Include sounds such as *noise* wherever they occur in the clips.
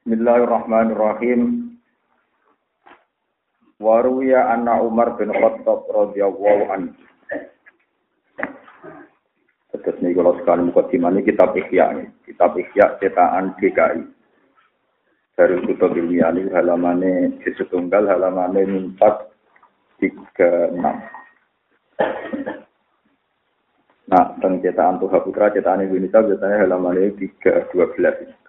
Bismillahirrahmanirrahim. Waruya anna Umar bin Khattab radhiyallahu anhu. Terus nih kalau sekali muka ini kitab ini. Kitab Ikhya cetakan DKI. Dari kutub ilmiah ini halamannya setunggal halamannya 4 36. Nah, tentang cetakan Tuhan Putra, cetakan Indonesia biasanya halamannya 312.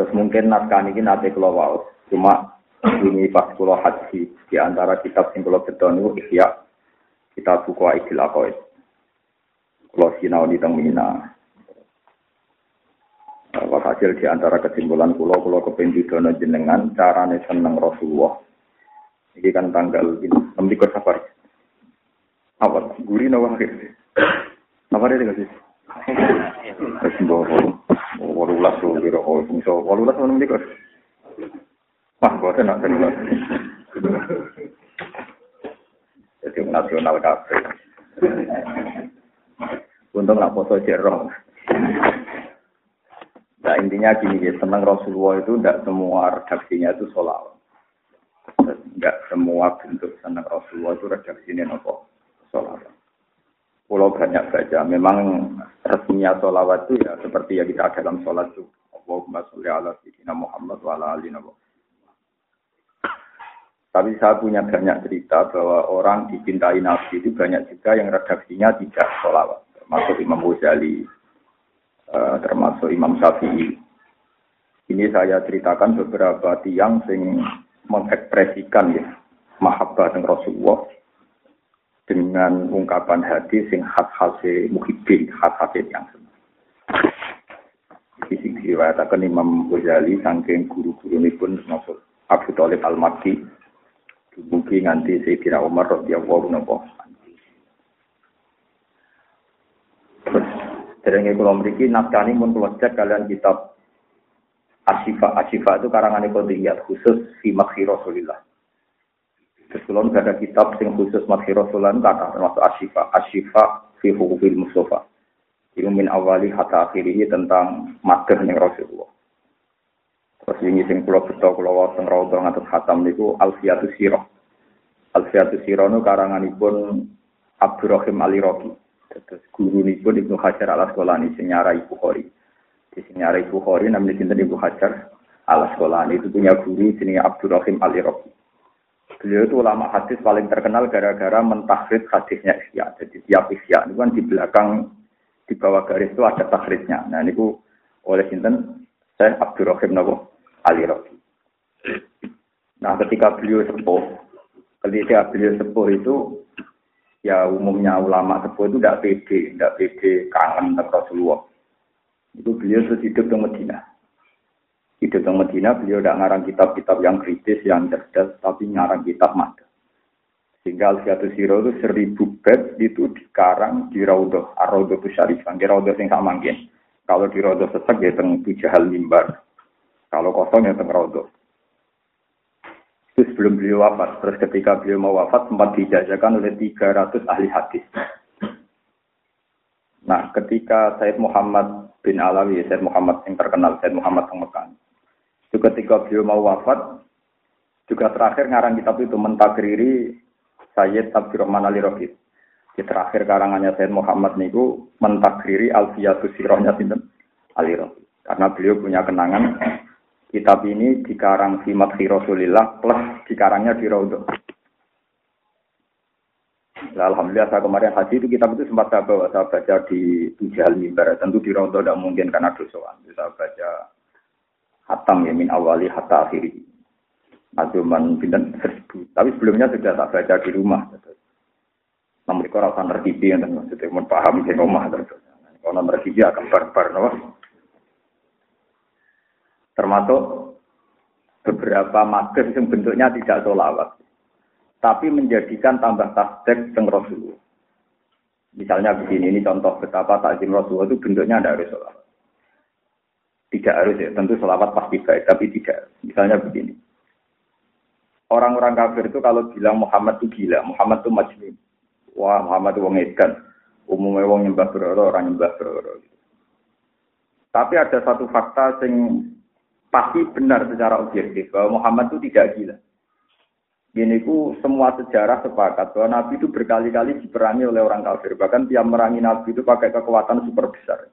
Terus mungkin naskah ini nanti kalau wow, cuma ini pas kalau haji di antara kitab sing kalau betul itu ikhya kita buku Aidil Aqaid. Kalau sinau di tengmina. hasil di antara kesimpulan pulau pulau kepenjudono jenengan carane seneng Rasulullah. Ini kan tanggal ini, nanti safar. Apa? Guri nawa akhir. Apa dia sih? *laughs* Terus Walulas tuh kira oh bisa walulas mana kok? Wah, gue tenang tenang. Jadi nasional kafe. Untung nggak foto jerong. Nah intinya gini ya, tentang Rasulullah itu tidak semua redaksinya itu solawat. Tidak semua bentuk tentang Rasulullah itu redaksinya nopo solawat. Pulau banyak saja. Memang resminya sholawat itu ya seperti yang kita dalam sholat itu. Allahumma sholli ala sayyidina Muhammad wa ala ali Tapi saya punya banyak cerita bahwa orang dicintai Nabi itu banyak juga yang redaksinya tidak sholawat. Termasuk Imam Ghazali, uh, termasuk Imam Syafi'i. Ini saya ceritakan beberapa tiang yang mengekspresikan ya mahabbah dengan Rasulullah dengan ungkapan hati sing khas khase muhibbin khas khase yang senang. Iki sing Imam Ghazali saking guru-guru ini pun termasuk Abu Talib Al-Makki mungkin nganti Sayyidina Umar radhiyallahu anhu. Terus derenge kula mriki naskah pun kula cek kalian kitab Asyifa Asyifa itu karangan Qodiyat khusus fi makhi Rasulillah. Terus kulon ada kitab sing khusus madhi Rasulan kata termasuk asyifa, asyifa fi hukubil Mustafa. Itu min awali hatta akhirihi tentang madhah ning Rasulullah. Terus ini sing kula beto kula wonten raudha ngatus khatam niku Alfiyatu Sirah. Alfiyatu Sirah nu karanganipun Abdurrahim Ali Roki. Terus guru pun Ibnu Hajar al Asqalani sing nyarai Bukhari. Di sing nyarai Bukhari namanya sinten Ibnu Hajar al Asqalani itu punya guru jenenge Abdurrahim Ali Roki. Beliau itu ulama hadis paling terkenal gara-gara mentahrid hadisnya Isya. Jadi tiap Isya itu kan di belakang di bawah garis itu ada tahridnya. Nah ini oleh Sinten saya Abdurrahim Nawawi Ali Rofi. Nah ketika beliau sepuh, ketika beliau sepuh itu ya umumnya ulama sepuh itu tidak pede, tidak pede kangen dengan Rasulullah. Itu beliau terus hidup di Medina hidup di Medina beliau tidak ngarang kitab-kitab yang kritis, yang cerdas, tapi ngarang kitab mata. Sehingga Al-Fiatu Siro itu seribu bed itu dikarang di Raudoh, Ar-Raudoh itu Syarifan, di Raudoh yang sama mungkin. Kalau di Raudoh sesek ya teng Bujahal Mimbar. Kalau kosong ya teng Raudoh. Itu sebelum beliau wafat. Terus ketika beliau mau wafat sempat dijajakan oleh 300 ahli hadis. Nah, ketika Said Muhammad bin Alawi, Said Muhammad yang terkenal, Said Muhammad yang Mekah. Itu ketika beliau mau wafat, juga terakhir ngarang kitab itu mentakriri Sayyid Abdurrahman Ali Rohid. Di terakhir karangannya Sayyid Muhammad niku mentakriri Alfiyatus Sirohnya Sinten Ali Rohid. Karena beliau punya kenangan kitab ini dikarang Fimat Rasulillah plus dikarangnya di Raudhah. Nah, Alhamdulillah saya kemarin haji itu kitab itu sempat saya bawa, saya baca di Tujal Mimbar. Tentu di Raudhah tidak mungkin karena dosa. Saya baca hatam ya min awali hatta akhiri. Aduman pinten seribu. Tapi sebelumnya sudah tak baca di rumah. Namun itu rasa tertibi yang maksudnya mau paham di rumah. Kalau tertibi akan barbar. No? Termasuk beberapa mager yang bentuknya tidak solawat. Tapi menjadikan tambah tasdek teng Rasulullah. Misalnya begini, ini contoh betapa takzim Rasulullah itu bentuknya harus solawat. Tidak harus ya, tentu selawat pasti baik, tapi tidak. Misalnya begini. Orang-orang kafir itu kalau bilang Muhammad itu gila, Muhammad itu majnun. Wah, Muhammad itu wong edan. Umumnya wong nyembah beroro, orang nyembah beroro. Tapi ada satu fakta yang pasti benar secara objektif bahwa Muhammad itu tidak gila. Ini ku semua sejarah sepakat bahwa Nabi itu berkali-kali diperangi oleh orang kafir. Bahkan tiap merangi Nabi itu pakai kekuatan super besar.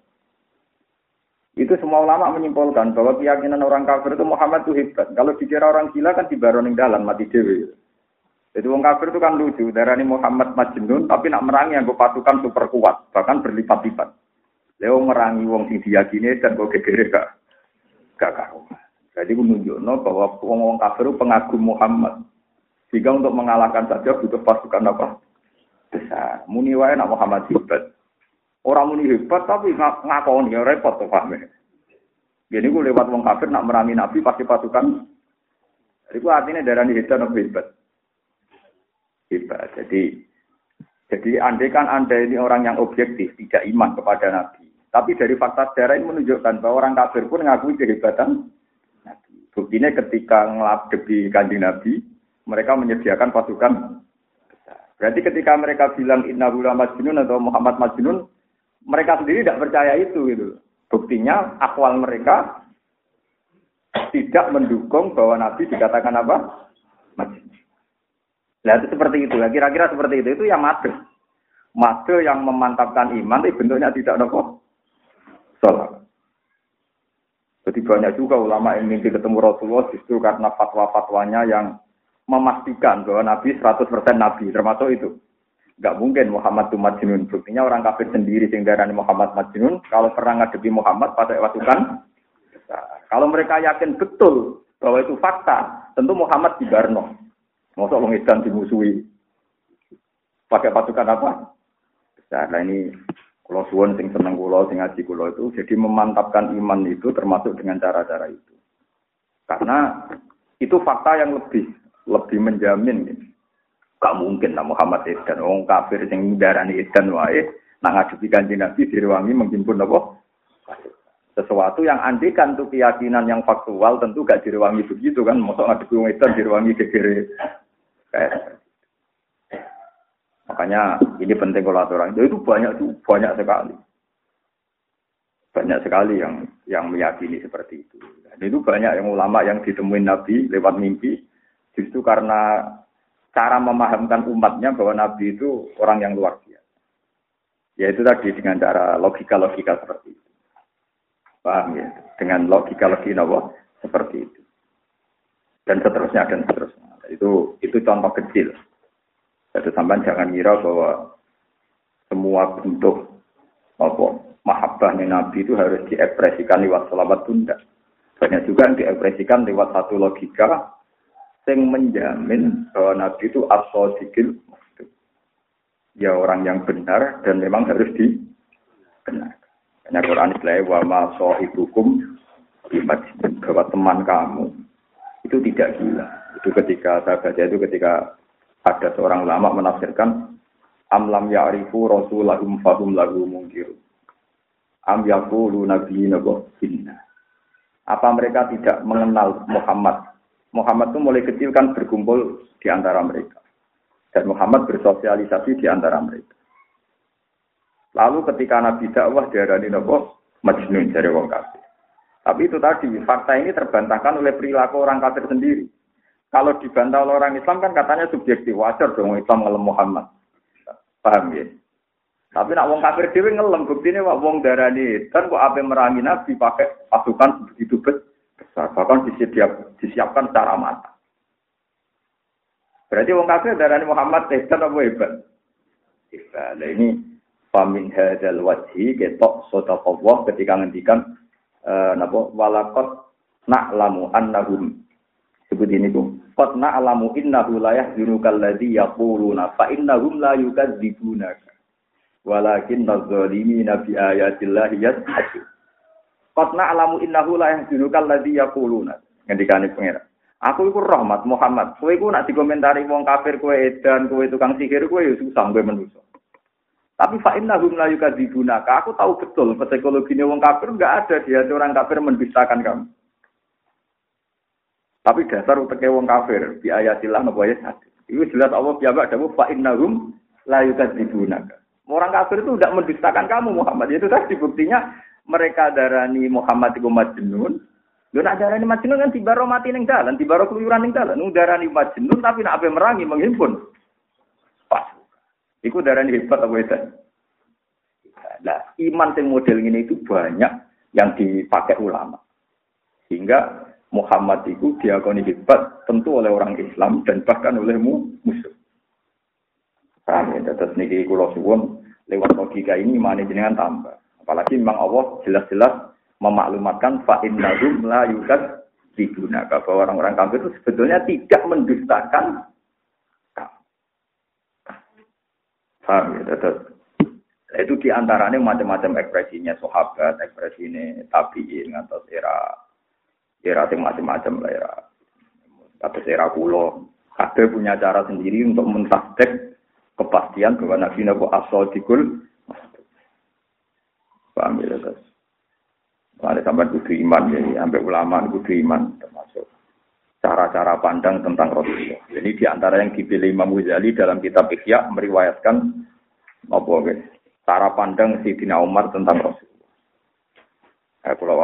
Itu semua ulama menyimpulkan bahwa keyakinan orang kafir itu Muhammad itu hebat. Kalau dikira orang gila kan dibaroning dalam mati dewi. Jadi orang kafir itu kan lucu. Darah ini Muhammad Majnun tapi nak merangi yang pasukan super kuat. Bahkan berlipat-lipat. Leo merangi wong sing diyakini dan kok gegere gak gak karuan. Jadi menunjukno bahwa wong wong kafir pengagum Muhammad. Jika untuk mengalahkan saja butuh pasukan apa? Besar. Muni wae nak Muhammad hebat. Orang muni hebat tapi ngakoni ya repot tuh paham Jadi gue lewat wong kafir nak merangi Nabi pasti pasukan. Jadi gue artinya darah hebat atau hebat. Hebat. Jadi jadi andai kan anda ini orang yang objektif tidak iman kepada Nabi. Tapi dari fakta sejarah ini menunjukkan bahwa orang kafir pun mengakui kehebatan Nabi. Buktinya ketika ngeladebi kanjeng Nabi, mereka menyediakan pasukan Berarti ketika mereka bilang Inna Hula Majnun atau Muhammad Majnun, mereka sendiri tidak percaya itu gitu. Buktinya akwal mereka tidak mendukung bahwa Nabi dikatakan apa? Majnun. Nah itu seperti itu. Kira-kira seperti itu. Itu yang mati. Mati yang memantapkan iman, tapi bentuknya tidak nopo. Salah. Jadi banyak juga ulama yang mimpi ketemu Rasulullah justru karena fatwa-fatwanya yang memastikan bahwa Nabi 100% Nabi, termasuk itu. Gak mungkin Muhammad itu Majnun. Buktinya orang kafir sendiri sehingga Muhammad Majnun, kalau pernah ngadepi Muhammad pada pasukan, kalau mereka yakin betul bahwa itu fakta, tentu Muhammad di Barno. Masa orang Islam dimusuhi. Pakai pasukan apa? Nah ini kalau suwon sing seneng kulo, sing ngaji kulo itu, jadi memantapkan iman itu termasuk dengan cara-cara itu. Karena itu fakta yang lebih lebih menjamin gitu. Gak mungkin lah Muhammad Edan, orang kafir yang darani Edan wae, nah ngadepi kanjeng Nabi diruangi menghimpun apa? Sesuatu yang andikan tuh keyakinan yang faktual tentu gak diruangi begitu kan, masa ngadepi orang Edan diruangi gegere. Kayak Makanya ini penting kalau aturan itu banyak tuh banyak sekali banyak sekali yang yang meyakini seperti itu. Dan itu banyak yang ulama yang ditemuin Nabi lewat mimpi Justru karena cara memahamkan umatnya bahwa Nabi itu orang yang luar biasa. Ya itu tadi dengan cara logika-logika seperti itu. Paham ya? Dengan logika-logika seperti itu. Dan seterusnya dan seterusnya. Itu itu contoh kecil. Jadi sampai jangan kira bahwa semua bentuk apa mahabbahnya Nabi itu harus diekspresikan lewat selawat tunda. Banyak juga yang diekspresikan lewat satu logika sing menjamin bahwa Nabi itu as-sadiqil ya orang yang benar dan memang harus dikenal. Karena Quran istilahnya wa ma sahibukum bahwa teman kamu itu tidak gila. Itu ketika saya baca itu ketika ada seorang ulama menafsirkan amlam ya'rifu rasulahum fahum lagu mungkir. Am yaqulu nabiyina Apa mereka tidak mengenal Muhammad Muhammad itu mulai kecil kan berkumpul di antara mereka. Dan Muhammad bersosialisasi di antara mereka. Lalu ketika Nabi dakwah diarani nopo majnun dari wong kafir. Tapi itu tadi fakta ini terbantahkan oleh perilaku orang kafir sendiri. Kalau dibantah oleh orang Islam kan katanya subjektif wajar dong Islam ngelem Muhammad. Paham ya? Tapi nak wong kafir dhewe ngelem buktine wak wong darani kan kok ape merangi Nabi pakai pasukan begitu besar besar, bahkan disiap, disiapkan secara matang. Berarti wong kafir darani Muhammad hebat apa hebat? Hebat. Ini famin hadal wajhi ketok sodaqallah ketika ngendikan uh, napa walakot na'lamu annahum sebut ini tuh qad na'lamu innahu la yahzunukal ladzi yaquluna fa innahum la yukadzibunaka walakin adh-dhalimina bi ayatillahi yajhadun Qad na'lamu innahu la yahdunukal ladzi yaquluna. Ngendikane pangeran. Aku iku rahmat Muhammad. Kowe iku nak dikomentari wong kafir kowe edan, kowe tukang sihir kowe ya susah kowe. Tapi fa innahum la yukadzibunaka. Aku tahu betul psikologinya wong kafir enggak ada dia orang kafir mendustakan kamu. Tapi dasar uteke wong kafir di ayatillah napa ayat satu. Itu jelas Allah piyambak dawuh fa innahum la yukadzibunaka. Orang kafir itu tidak mendustakan kamu Muhammad. Itu tadi buktinya mereka darani Muhammad iku majnun. Lho nak darani majnun kan tiba mati ning dalan, tiba keluyuran ning dalan. Nu darani majnun tapi nak ape merangi menghimpun. Pas. Iku darani hebat apa itu? Nah, iman yang model ini itu banyak yang dipakai ulama. Sehingga Muhammad itu diakoni hebat tentu oleh orang Islam dan bahkan oleh musuh. Paham ya? Terus niki kula suwun lewat logika ini mana jenengan tambah. Apalagi memang Allah jelas-jelas memaklumatkan fa innahum la yukad digunakan bahwa orang-orang kafir itu sebetulnya tidak mendustakan Paham ya? Terus itu di antaranya macam-macam ekspresinya sahabat, ekspresi ini tabiin atau era era macam-macam lah era atau era kulo. Ada punya cara sendiri untuk mentasdek kepastian bahwa Nabi Nabi asal dikul. Paham ya terus. Ada sampai kudu iman jadi sampai ulama kudu iman termasuk cara-cara pandang tentang Rasulullah. Jadi di antara yang dipilih Imam Ghazali dalam kitab Ikhya meriwayatkan apa guys? Cara pandang Sayyidina Umar tentang Rasulullah. Eh, kalau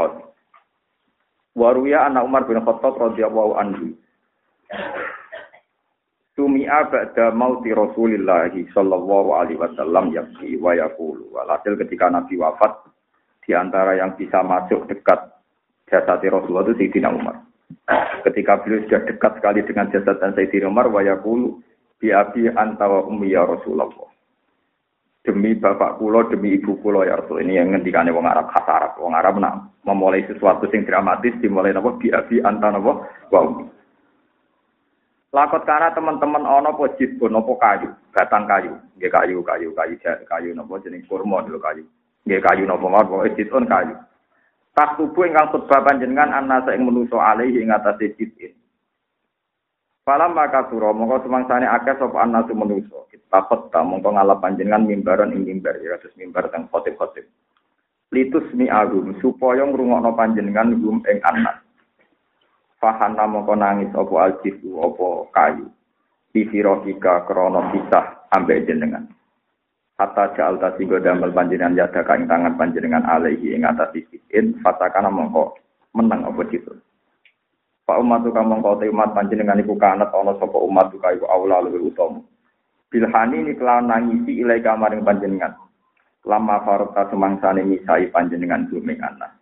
Waruya anak Umar bin Khattab radhiyallahu anhu. Sumi'a ba'da mauti Rasulillah sallallahu alaihi wasallam yakfi wa yaqulu. Walhasil ketika Nabi wafat, di antara yang bisa masuk dekat jasad Rasulullah itu Sayyidina Umar. Ketika beliau sudah dekat sekali dengan jasad dan Sayyidina Umar, wa yaqulu bi abi anta wa ummi ya Rasulullah. Demi bapak kulo, demi ibu kulo ya Rasul. Ini yang ngendikane wong Arab khas Arab. Wong Arab nak memulai sesuatu yang dramatis dimulai napa bi abi anta napa wa ummi. Lakot karena teman-teman ono po jitbun nopo kayu, batang kayu, nggih kayu, kayu, kayu, kayu nopo jenis kurma dulu kayu. Nggih kayu nopo mawon pokoke jitun kayu. Tak tubuh ingkang khutbah panjenengan anasa ing menuso alaihi ing atase jitin. Falam maka sura mongko semangsane akeh sapa anasu menuso. Kita khotba mongko ngalap panjenengan mimbaran ing mimbar ya kados mimbar teng khotib-khotib. Litus mi agum supaya ngrungokno panjenengan gum ing anas. Fahana mongko nangis opo aljifu opo kayu. Bifirofika krono pisah ambek jenengan. Hatta ja'al tasigo damel panjenengan yada kain tangan panjenengan alaihi ing atas isikin. Fatakana mongko menang opo jitu. Pak umat tuka mongko te umat panjenengan iku kanat ono sopo umat tuka iku aula luwe utomo. Bilhani ini kelawan nangisi ilai kamaring panjenengan. Lama farukta semangsane misai panjenengan bumi anak.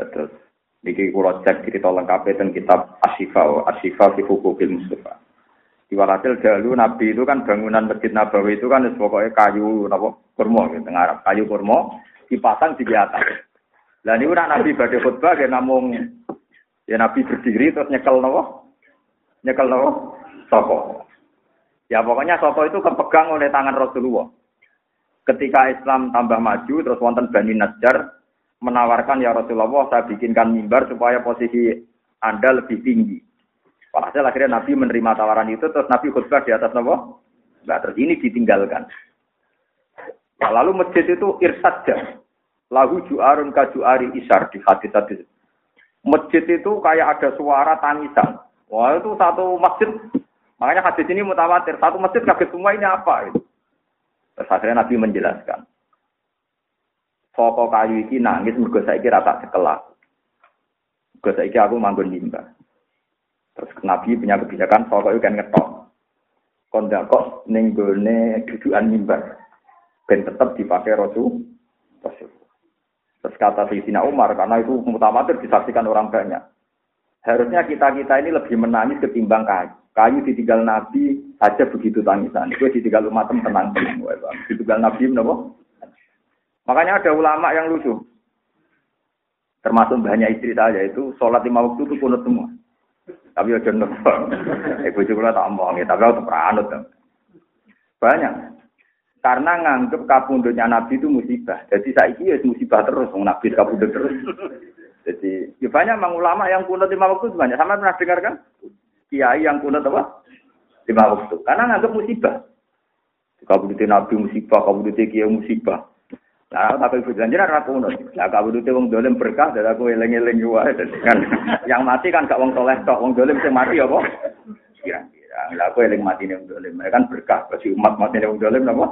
Terus Niki kula cek cerita lengkap tentang kitab Asyifa, Asyifa fi Hukukil Mustafa. Di walhasil dahulu Nabi itu kan bangunan Masjid Nabawi itu kan pokoknya kayu napa kurma gitu, ngarap kayu kurma dipasang di atas. Lah niku Nabi badhe khutbah ya namung ya Nabi berdiri terus nyekel napa? Nyekel napa? Soko. Ya pokoknya soko itu kepegang oleh tangan Rasulullah. Ketika Islam tambah maju terus wonten Bani Najjar menawarkan ya Rasulullah saya bikinkan mimbar supaya posisi Anda lebih tinggi. Walhasil akhirnya Nabi menerima tawaran itu terus Nabi khutbah di atas Nabi. Nah, terus ini ditinggalkan. Nah, lalu masjid itu irsadja. Lahu ju'arun ka ju'ari isar di hadis hadis. Masjid itu kayak ada suara tangisan. Wah itu satu masjid. Makanya hadis ini mutawatir. Satu masjid kaget semua ini apa? Itu. Terus akhirnya Nabi menjelaskan. Soko kayu iki nangis mergo saiki ra tak. Mergo saiki aku manggon mimbar. Terus Nabi punya kebijakan soko itu kan ngetok. Kondak kok ning gone dudukan mimbar. Ben tetap dipakai Rasul. Terus kata Sayyidina Umar, karena itu mutamatir disaksikan orang banyak. Harusnya kita-kita ini lebih menangis ketimbang kayu. Kayu ditinggal Nabi aja begitu tangisan. Itu ditinggal umat tenang-tenang. Ditinggal Nabi, kenapa? Makanya ada ulama yang lucu. Termasuk banyak istri saya itu sholat lima waktu itu kunut semua. Tapi udah nonton. Ibu juga tak omong ya, tapi aku peranut. Banyak. Karena nganggep kapundutnya Nabi itu musibah. Jadi saya ini ya musibah terus, Nabi kapundut terus. *laughs* Jadi ya banyak memang ulama yang kunut lima waktu banyak. Sama pernah dengar kan? Kiai yang kunut apa? Lima waktu. Karena nganggep musibah. Kabudutnya Nabi musibah, kabudutnya Kiai musibah. Nah, tapi ibu janjian ora kuno. Nah, kamu itu wong dolim berkah, dari aku eleng-eleng wae. Kan yang mati kan gak wong soleh tok, wong dolim sing mati apa? Kira-kira. Lah aku eling mati ning dolim, mereka kan berkah bagi umat mati ning dolim napa?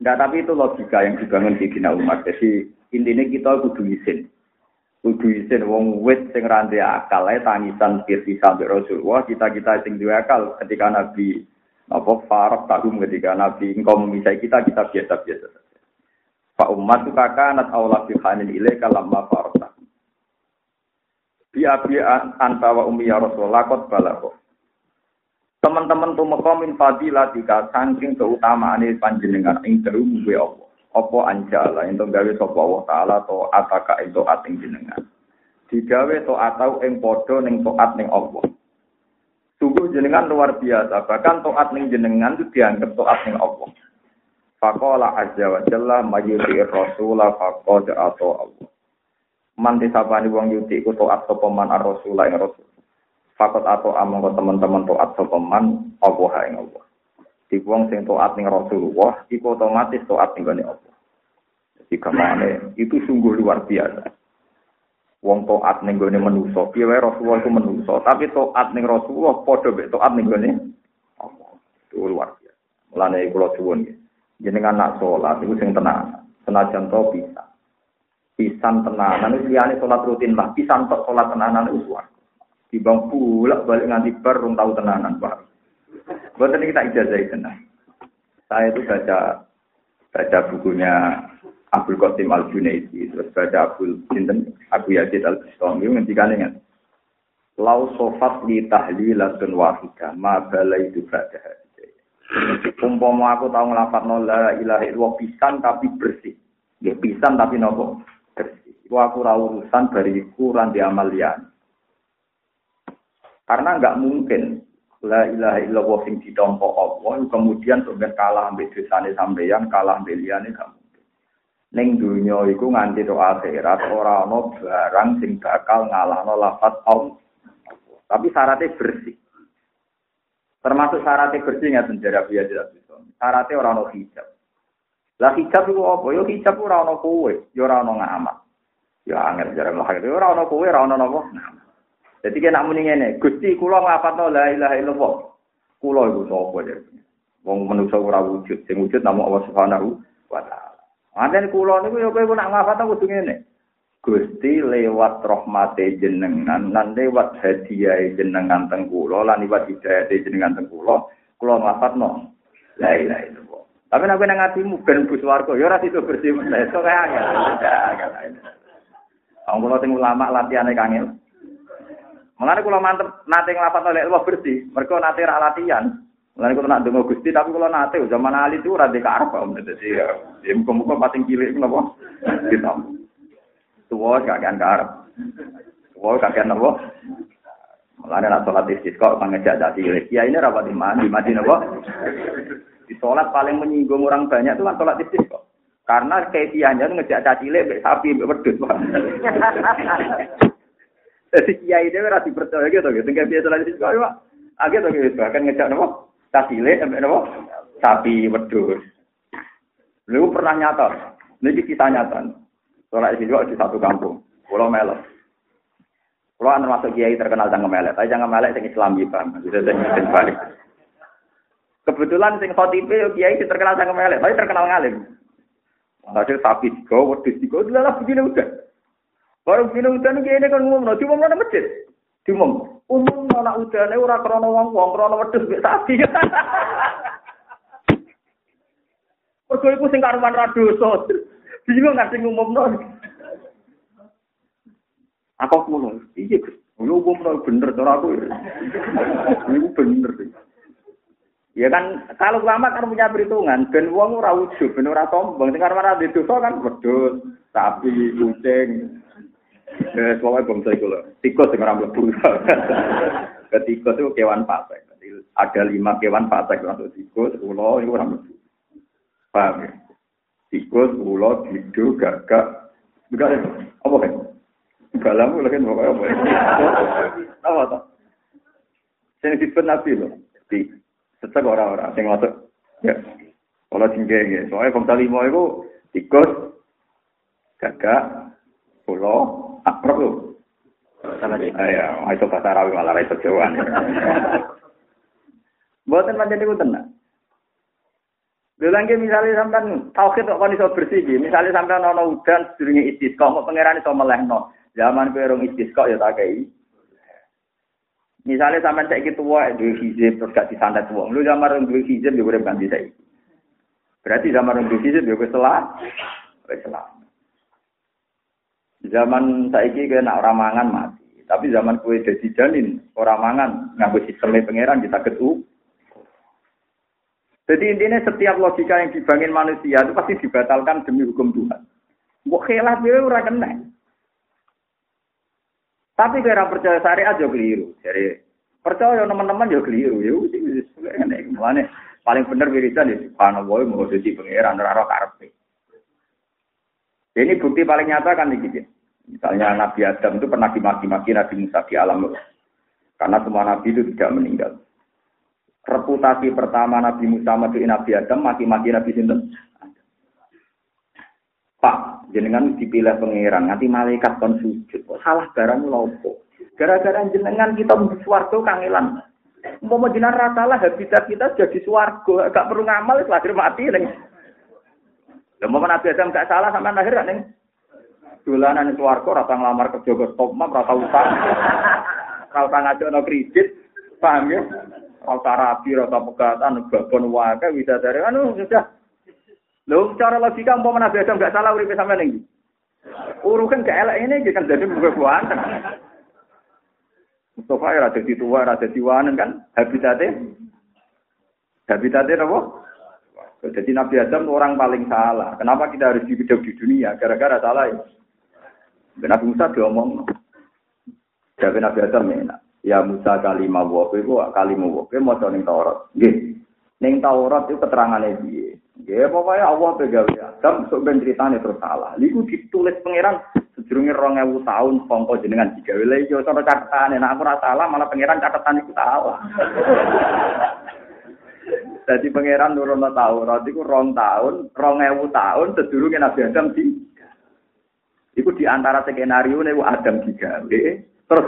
Enggak, tapi itu logika yang dibangun di Dina Umar. Jadi intinya kita kudu izin. Kudu izin wong wit sing akal ae tangisan pirsi sampai Rasulullah, kita-kita sing akal ketika Nabi apa farok tahum ketika Nabi engkau memisai kita, kita biasa-biasa saja. Pak itu kakak anak Allah fihanin ilaih kalamma farok tahum. Bi abi anta wa ummi ya Rasulullah kot balako. Teman-teman tuh min fadilah jika saking keutamaan panjenengan ing dalam gue Allah. Apa anjala itu gawe sapa Allah taala to ataka itu ating jenengan. Digawe to atau ing padha ning taat ning Allah. Sungguh jenengan luar biasa, bahkan taat ning jenengan itu dianggap taat ning Allah. Faqala azza wa jalla mayyuti rasula faqad atau Allah. Man disapani wong yuti ku taat sapa man ar-rasula ing rasul. Fakot atau among teman-teman toat sopeman Allah ing Allah. Di wong sing toat ning Rasulullah, iku otomatis toat ning Allah. Jadi ke mana itu sungguh luar biasa. Wong toat ning gone manusa, piye wae Rasulullah iku manusa, tapi toat ning Rasulullah padha mek toat ning gone Allah. Itu luar biasa. Mulane kula suwun. Jenengan nak salat iku sing tenang, senajan to bisa. Pisan tenanan itu liyane salat rutin lah, pisan tok salat tenanan itu suwarga. Dibang pulak balik nganti bar rung tahu tenanan, Pak. Buat ini kita ijazah tenang. Saya itu baca baca bukunya Abdul Qasim Al Junaidi, terus baca Abdul Sinten Abu Yazid Al Bistami ngendikan ingat. Lau sofat li tahlilatun wahida, ma balai itu baca Umpama aku tahu ngelafat la ilaha illallah pisan tapi bersih. Ya pisan tapi nopo bersih. Iku aku ra urusan bariku ran amalian. Karena nggak mungkin la ilaha illallah sing ditompo Allah kemudian sampai kalah ambek dosane sampeyan, kalah ambek liyane gak mungkin. Ning dunya iku nganti tok akhirat ora ana barang sing bakal ngalahno lafaz Allah. Tapi syaratnya bersih. Termasuk syaratnya bersih nggak sejarah biasa tidak bisa. Syaratnya orang no hijab. Lah hijab itu apa? Yo hijab ora ono kowe, yo ora ono ngamak. Ya angel jarang lahir. Yo ora ono kowe, ora ono napa? Ngamak. Jadi kena muni ngene, Gusti kula ngapatno la ilaha illallah. Kula iku sapa ya? Wong manusa ora wujud, sing wujud namung Allah Subhanahu wa taala. Manten kula niku ya kowe nak ngapatno kudu ngene. Gusti lewat rahmate jenengan lan lewat hadiah jenengan teng kula lan lewat hidayah jenengan teng kula, kula ngapatno la ilaha illallah. Tapi nek nang atimu ben bus warga ya ora sido bersih meneh. Sok kaya angel. Wong kula sing ulama latihane kangil. Mengenai kalau mantep nate ngelapat oleh Allah bersih, mereka nate rak latihan. Mengenai kalau nak dengar gusti, tapi kalau nate zaman ali itu rada ke arah om. Jadi ya, ya muka-muka pating cilik kenapa? Kita tua kagian ke arah, tua kagian apa? Mengenai nak sholat istisqa mengejak jadi cilik. Ya ini rapat di mana? Di mana apa? Di sholat paling menyinggung orang banyak itu kan sholat istisqa. Karena kefiahnya itu ngejak caci cilik, sapi, wedus. Jadi kiai dia ora dipercaya gitu gitu. Tinggal biasa lagi kok ya. Agak tuh gitu. Bahkan ngejak nopo tasile sampai nopo sapi wedhus. Lu pernah nyata. Ini kita nyata. Soalnya di di satu kampung. Pulau Melok. Pulau anu masuk kiai terkenal jangan melek. Tapi jangan melek sing Islam bang. Bisa sing balik. Kebetulan sing khotibe kiai terkenal jangan melek. Tapi terkenal ngalim. Hasil sapi tiga, wedhus tiga, udah begini udah. Barang dina udan iki ini kan umum, di umum nang masjid. Di umum. Anak udane ora krana wong-wong, krana wedhus mek sapi. Mergo iku sing karuan ra dosa. Bingung nang sing umumno. Aku kulo, iya Gus. Lu umum bener cara aku. Iku bener. Ya kan kalau lama kan punya perhitungan, ben wong ora ujub, ben ora sombong. Sing karuan ra dosa kan wedhus, sapi, kucing. Eh, pokoknya bangsa itu loh. Tikus yang orang lebu. *laughs* Ketikus itu kewan pasek. Ada lima kewan pasek masuk tikus, ulo itu orang lebu. Paham ya? Tikus, ulo, dido, gagak. Enggak ya? Apa kan? Galamu lagi pokoknya apa ya? *laughs* Apa tuh? Yang disebut Nabi loh. Di sesek orang-orang yang masuk. Ya. Kalau tinggi ya. Soalnya bangsa lima itu tikus, gagak, ulo, akrab lho. Ya, itu bahasa Arabi malah itu Jawa. Buatan macam itu tenang. Bilang misalnya sampean tauhid kok kon iso bersih iki. Misalnya sampean ana udan sedurunge istisqa, kok pangeran iso melehno. Zaman kowe rong istisqa ya tak kei. Misalnya sampean saiki tuwa duwe hizib terus gak disantet wong. Lu zaman rong duwe hizib ya urip ganti saiki. Berarti zaman rong duwe hizib ya wis selah. Wis selah. Zaman saiki kena ora mangan mati. Tapi zaman kue jadi janin, orang mangan nganggo sistemnya pangeran kita ketu. Jadi intinya setiap logika yang dibangun manusia itu pasti dibatalkan demi hukum Tuhan. Mbok khilaf dia ora kena. Tapi kira percaya syariat juga keliru. Jadi percaya teman-teman juga keliru. Ya ngene. paling bener wiridan ya subhanallah mau jadi pangeran ora karepe. Ini bukti paling nyata kan gitu. Misalnya Nabi Adam itu pernah dimaki-maki Nabi Musa di alam Karena semua Nabi itu tidak meninggal reputasi pertama Nabi Musa mati Nabi Adam mati-mati Nabi Sinten. Pak, jenengan dipilih pangeran, nanti malaikat kon sujud. Salah barang lopo? Gara-gara jenengan kita swarga kangelan. Mau jenengan rata lah habitat kita jadi swarga, gak perlu ngamal lahir mati ning. Lah mau Nabi Adam gak salah sama lahir ning. Dolanan swarga rata ngelamar kerja ke stop map rata utang. *laughs* Kalau ngajak no kredit, paham ya? rasa rapi, rasa pegatan, babon wae bisa dari anu sudah. Lho cara logika umpama Nabi Adam enggak salah uripe sampean iki. Urukan gak elek ini kan jadi bukan buan. Mustafa ya ada di tua, ada di wanen kan habitatnya. Habitatnya apa? Jadi Nabi Adam orang paling salah. Kenapa kita harus hidup di dunia? Gara-gara salah ya. Nabi Musa diomong. Jadi Nabi Adam enak. Ya Musa kalimah wa kowe kalimah wa kowe maca ning Taurat. Nggih. Ning Taurat itu keterangane piye? Nggih, pokoke Allah pegawe Adam sok ben critane terus salah. Iku ditulis pangeran sedurunge 2000 tahun sangka jenengan digawe lha iki cara catetane nek aku ora salah malah pangeran catatan iku salah. Jadi pangeran nurun Taurat iku rong tahun, 2000 tahun sedurunge Nabi Adam di Iku di antara skenario nih Adam digawe, terus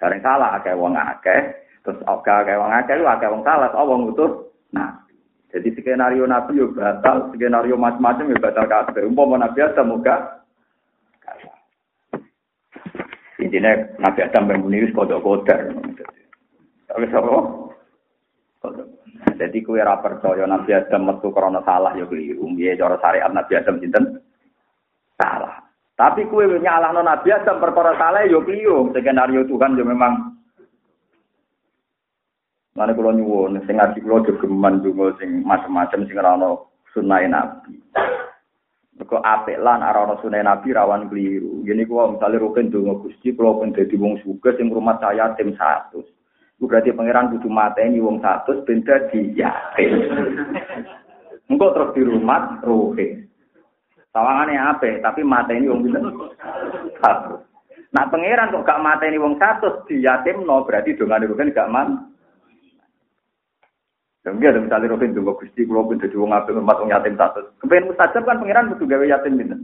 Bareng salah akeh wong akeh, terus akeh wong akeh akeh wong salah, oh wong utuh. Nah, jadi skenario Nabi yo batal, skenario macam-macam yo batal kabeh. Umpama Nabi Adam muga Intinya Nabi Adam bangun wis kodok kodar. Tapi apa? Jadi kue ra percaya Nabi Adam metu karena salah ya keliru. Piye cara syariat Nabi Adam sinten? Salah. Tapi kue nyalahno Nabi Adam perkara salah yo kliyo. Skenario Tuhan yo memang Mana kalau nyuwun, sing ngaji kalau jogeman dungo sing macam-macam sing rano sunai nabi. Mereka apik lan arano sunai nabi rawan keliru. Gini kalau misalnya rukin dungo gusti, kalau pun jadi wong suga sing rumah saya tim satu. Berarti pangeran kudu mateni wong satu, benda di yakin. Engkau terus di rumah, rukin. Sawangane ape, tapi mateni wong pinten? Satu. Nah pangeran kok gak mateni wong satu no berarti dongane rugen gak man. Enggak ada misalnya Robin tunggu Gusti kalau pun jadi wong apik umat wong yatim satu. Kepengen mustajab kan pangeran butuh gawe yatim pinten?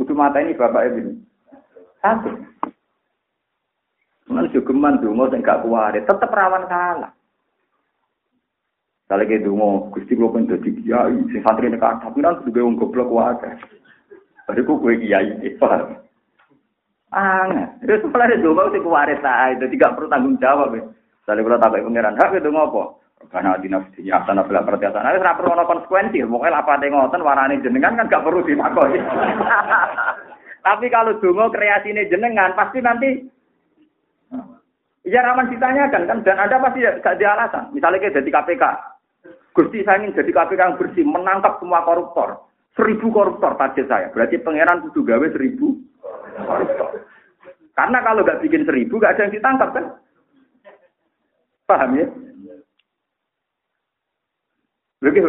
Kudu mateni bapak ini. Satu. Mana juga man dungo sing gak kuwari, tetep rawan salah. Kalau kayak dungo, gusti gue pun jadi kiai, si santri ini kan, tapi kan sudah wong goblok wae. Baru gue kiai, paham? Aneh, itu setelah itu dungo sih kuarit lah, itu tidak perlu tanggung jawab. Kalau tak pangeran, hak itu ngopo? Karena di nafsi ya sana bela pertiasan. Nah, ora perlu konsekuensi. Pokoknya apa ngoten warani jenengan kan gak perlu ditakoni. *laughs* Tapi kalau dungo kreasine jenengan pasti nanti Ya rawan ditanyakan kan dan ada pasti gak di alasan. Misalnya kayak jadi KPK, Gusti saya ingin jadi KPK yang bersih, menangkap semua koruptor. Seribu koruptor target saya. Berarti pangeran kudu gawe seribu koruptor. Karena kalau nggak bikin seribu, nggak ada yang ditangkap kan? Paham ya? Begitu.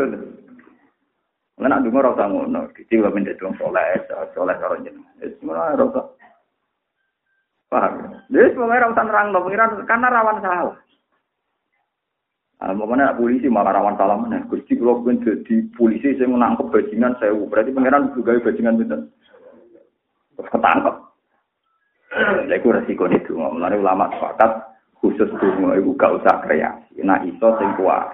Nggak dungo rasa ngono, kecil gak menjadi dong soleh, soleh kalau jenengan. Ya semua rasa. Paham? Jadi semuanya rasa nerang, pengiran karena rawan salah. Nah, mana polisi malah rawan salah mana. Gusti kalau pun jadi polisi saya menangkap bajingan saya, berarti pangeran juga bajingan itu. Ketangkep. Jadi itu resiko itu. Mulai ulama sepakat khusus dungo ibu gak usah kreasi. Nah iso sing kuat.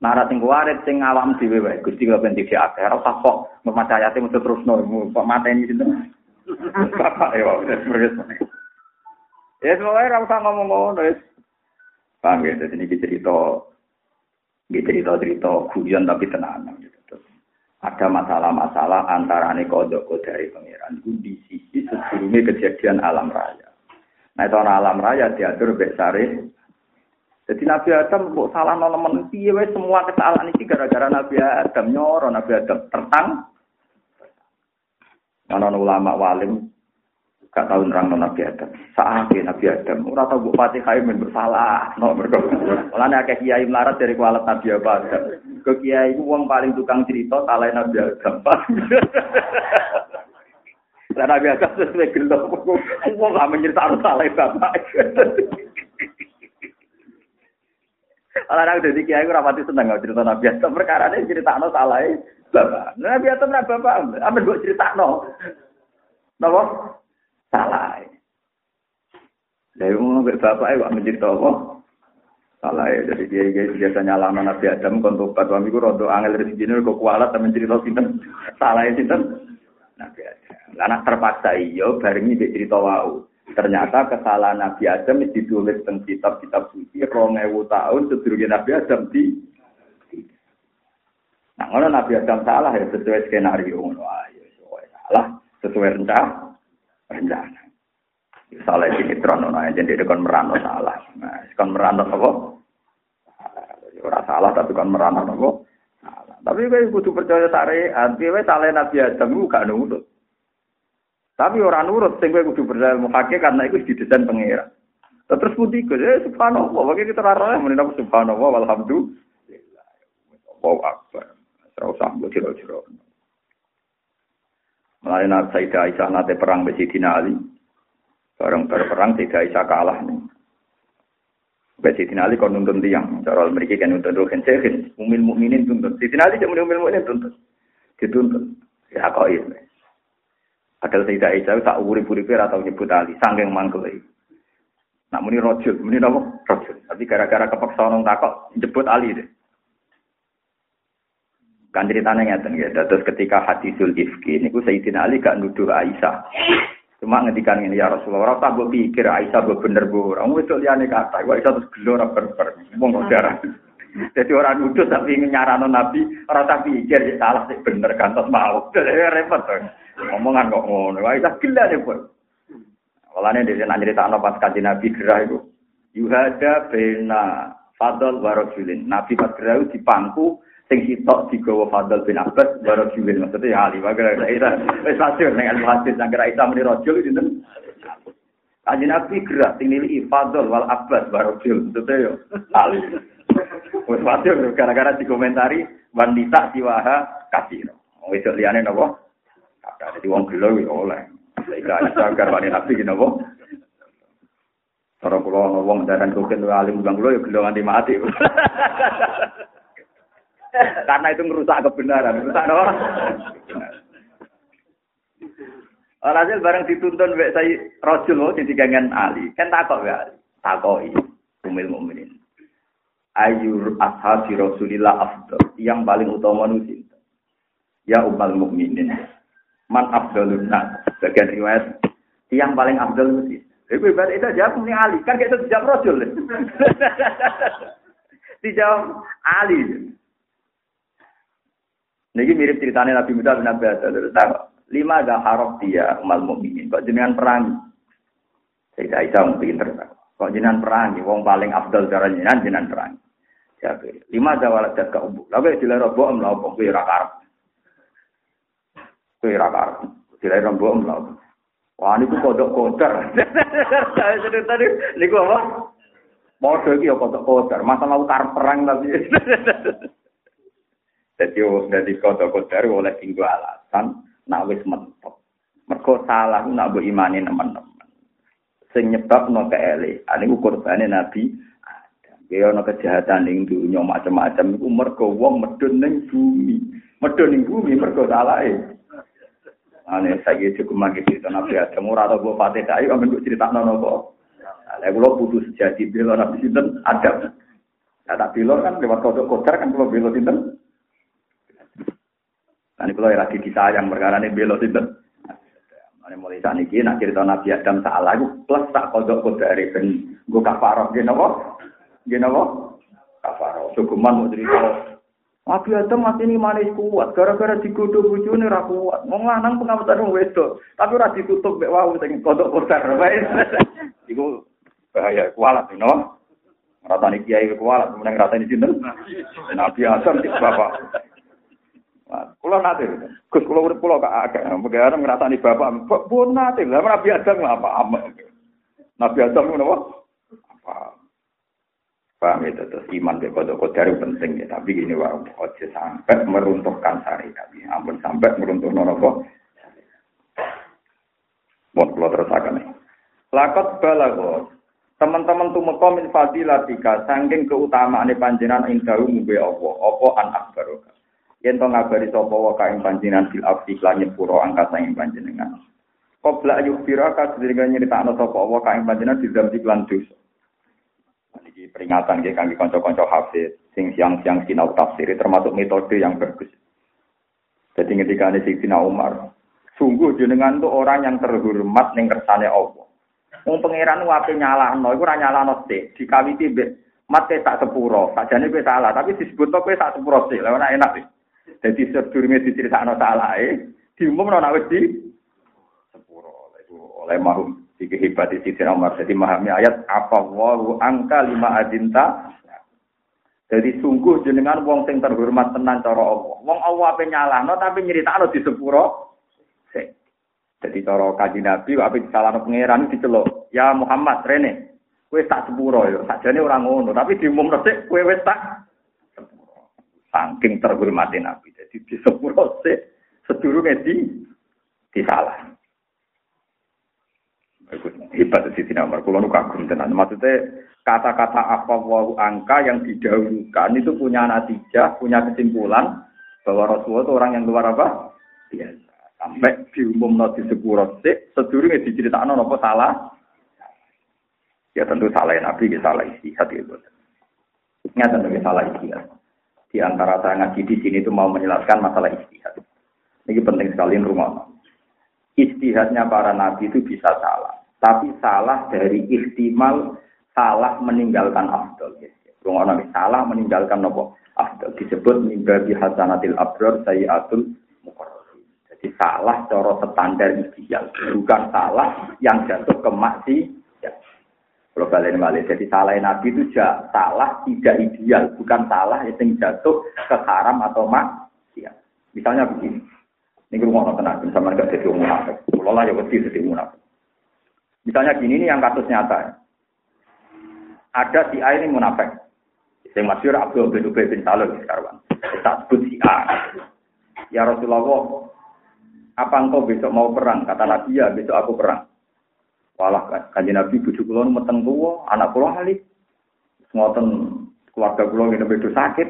Nara sing warit sing awam dhewe wae Gusti kula ben dikek akeh ora usah kok maca ayate mesti terusno kok mateni sinten. *laughs* Bapak wis wis. Ya semoga ora usah ngomong ngono wis. Paham ya, jadi ini cerita, ini cerita-cerita tapi tenang. Gitu. Ada masalah-masalah antara kodok dari pangeran itu di sisi sebelumnya kejadian alam raya. Nah itu alam raya diatur besare jadi Nabi Adam kok salah nolemen piye semua kesalahan ini gara-gara Nabi Adam nyoro Nabi Adam tertang. Ana ulama walim gak tahu nerang Nabi Adam. Saat Nabi Adam ora tau mbok Fatihah men bersalah. No mergo. Mulane akeh kiai melarat dari kualat Nabi Adam. Ke kiai itu wong paling tukang cerita salah Nabi Adam. *laughs* Dan Nabi Adam sesuai gelo. Wong gak menceritakan salah bapak. *laughs* Orang dari kiai ora pati seneng cerita Nabi Adam perkara ini cerita no salah bapak. Nabi Adam nabi bapak, buat cerita no. Napa? Salah. Dari umum bapak itu mencerita apa? Salah ya, jadi dia, dia biasanya lama Nabi Adam kontok pada suami gue rondo angel rezeki ini kok kualat temen cerita sinten salah ya sinten Nabi Adam. Anak terpaksa iyo bareng ini cerita wau. Ternyata kesalahan Nabi Adam ditulis tentang kitab-kitab suci rong ewu tahun sedurunge Nabi Adam di Nah, kalau Nabi Adam salah ya sesuai skenario ngono ayo sesuai salah sesuai rencana rencana. Salah ini trono nah jadi kon merano salah. Nah, kon merano apa? Ora salah tapi kon merano apa? Tapi kowe kudu percaya syariat, kowe salah Nabi Adam gak nurut. Tapi orang nurut, sing kowe kudu berdaya muhake karena itu didesain pengira. Terus putih ke, eh subhanallah, bagi kita rara yang apa subhanallah, walhamdulillah. Wow akbar. Serau sambo jero-jero. Mulai nabi Sayyidah Aisyah nate perang besi Ali. Bareng berperang Sayyidah Aisyah kalah nih. Besi Ali kon nuntun tiang. Cara mereka kan nuntun dohen sehin. Umil mukminin tuntun. Sayyidah Ali cuma umil mukminin tuntun. Dituntun. Ya kau ini. Padahal Sayyidah Aisyah tak urip-uripe ora tau nyebut Ali, saking mangkele. Nak muni rojul, muni napa? Rojul. Tapi gara-gara kepeksa nang takok nyebut Ali deh. Kan ceritanya ngeten ya, terus ketika hadisul ifki niku Sayyidina Ali gak nuduh Aisyah. Cuma ngedikan ini ya Rasulullah, tak gue pikir Aisyah gue bener gue orang itu liane kata, gue Aisyah terus gelora berber, mau darah. *laughs* Jadi orang nuduh tapi nyarano Nabi, orang tak pikir ya salah sih bener kan, terus mau, *laughs* repot. Omongan kok ngono. Itu gila deh, Pur. Walane dhewe nak nyritakno pas kanjeng Nabi gerah iku. Yuhada bena Fadl warajulin. Nabi pas gerah dipangku sing sitok digawa Fadl bin Abbas warajulin. Maksudnya ya ali wae Isa. Wis masyhur ning al-hadis nang gerah Isa muni rajul sinten? Kanjeng Nabi gerah sing nili Fadl wal Abbas warajul. Maksudnya yo ali. Wis masyhur gara-gara dikomentari wanita siwaha kasiro. Wis liyane napa? Kata jadi wong gelo ya oleh. Ada agar wani nabi gini apa? Cara kula wong daran koken alim bang kula ya gelo nganti mati. *laughs* Karena itu merusak kebenaran, merusak apa? Alhasil bareng dituntun wek saya rojul mau jadi gangan Ali. Kan takok ya Ali. Takoi. Umil mukminin. Ayur ashabi Rasulillah afdal. Yang paling utama nusin. Ya umal mukminin man abdulun nas. Bagian riwayat yang paling abdul mesti. Ibu ibarat itu jawab ini Ali. Kan kita dijawab Rasul. *laughs* dijawab Ali. Ini mirip ceritanya Nabi Musa bin Nabi Adam. Lima ada harap dia umal mukminin. Kok jenengan perang? Saya Aisyah mungkin tertawa. Kok jenengan perang? Wong paling abdul cara jenengan jenengan perang. Lima ada walat ke umbu. Lalu dilera bohong lah. Kok rakarap. Kowe ra karo. Dilai rombo mlaku. Wah niku kodok kotor. Jadi *laughs* tadi niku apa? Modho iki ya kodok kotor. Masalah utar perang tapi. *laughs* Jadi dari kodok kotor oleh tinggal alasan nak wis mentok. Mergo salah nak mbok imani teman-teman. Sing kele. Ane kurbane Nabi Ya ana kejahatan ning dunya macam-macam iku mergo wong medun bumi. Medun ning bumi mergo salahe. Ane saya cukup magi cerita Nabi Adam ora tau mbok fatih ayo amen mbok critakno napa. Lah kula putus sejati bela Nabi sinten Adam. Nah, tak bilo kan lewat kodok kodar kan kalau bilo sinten. Ini kalau lagi disayang perkara ini bilo sinten. Ini mulai saat ini, nak cerita Nabi Adam salah, itu plus tak kodok kodar ben gue kafaroh, gini apa? Apa? Kafaroh. Sukuman mau cerita Nabi Adam masih ini manis kuat, gara-gara digodoh bujune ra kuat. Wong lanang pengamatan wong wedok, tapi ora ditutup mek wau teng kodok kodar. Iku bahaya kualat no. Rasane kiai kualat, kemudian rasane sinten? Nabi Adam bapak. Kulo nate, Gus kulo urip kulo kak agak, bagaimana ngerasani bapak, pun nate, lah Nabi Adam apa? Nabi Adam ngono apa? Paham itu terus iman be kodok kodar penting ya. Tapi ini wah ojo sampai meruntuhkan syariat. Ya. Ampun sampai meruntuh nopo. Mau kalau terus akan nih. Lakot balago. Teman-teman tuh min fadilatika sangking keutamaan panjenengan indahu mube Allah. Apa an akbaroka. Yen to ngabari sapa wa kaing panjenengan fil afsi lan nyepuro angkasa ing panjenengan. Qabla yukbiraka sedherek nyeritakno sapa wa kaing panjenengan di dalam lan dosa. Ini peringatan ya kami konco-konco hafiz, sing siang-siang sinau tafsir termasuk metode yang bagus. Jadi ketika ini Sina Umar, sungguh jenengan itu orang yang terhormat ning kersane Allah. Wong pangeran wape nyalahno, iku ora nyalahno sik, dikawiti mbek mate tak sepuro. Sajane kowe salah, tapi disebut kowe tak sepuro sik. Lah enak sih. Jadi sedurunge diceritakno salahe, diumumno nek wis di sepuro. Itu oleh mahum Iki hebat sisi Umar. Jadi memahami ayat apa wawu angka lima adinta. Jadi sungguh jenengan wong sing terhormat tenan cara Allah. Wong Allah apa nyalahno tapi nyeritakno di sepuro. Jadi cara kaji Nabi apa disalahno pangeran diceluk. Ya Muhammad rene. Kowe tak sepuro yo. Sakjane ora ngono, tapi diumumno sik kowe wis tak. Saking terhormatnya Nabi. Jadi di sepuro sik sedurunge di disalah hebat di sini Umar. Kulo kagum tenan. Maksudnya kata-kata apa wau angka yang didahulukan itu punya natijah, punya kesimpulan bahwa Rasulullah itu orang yang luar apa? Biasa. Sampai diumum di sepuro sik, sedurunge diceritakan apa salah? Ya tentu salah Nabi, ya salah istihad itu. Nyata tentu salah istihad. Di antara saya ngaji di sini itu mau menjelaskan masalah istihad. Ini penting sekali rumah. Istihadnya para nabi itu bisa salah tapi salah dari ihtimal salah meninggalkan afdol. Rumah nabi salah meninggalkan nopo afdol disebut mimbabi hasanatil abrar sayyatul mukarrabin. Jadi salah cara standar ideal, bukan salah yang jatuh ke maksi. Kalau balik balik, jadi salah nabi itu salah tidak ideal, bukan salah yang jatuh ke haram atau maksiat. Misalnya begini, ini rumah tenang, sama nggak jadi umum Kalau lah ya wedi jadi munafik. Misalnya gini ini yang kasus nyata. Ada si A ini munafik. Yang masyur Abdul bin Ubay bin Salul sekarang. Kita sebut si A. Ya Rasulullah, apa engkau besok mau perang? Kata Nabi ya, besok aku perang. Walah kanji Nabi bujuk kulon meteng tua, anak kulon halik. Ngoten keluarga kulon ini bedo sakit.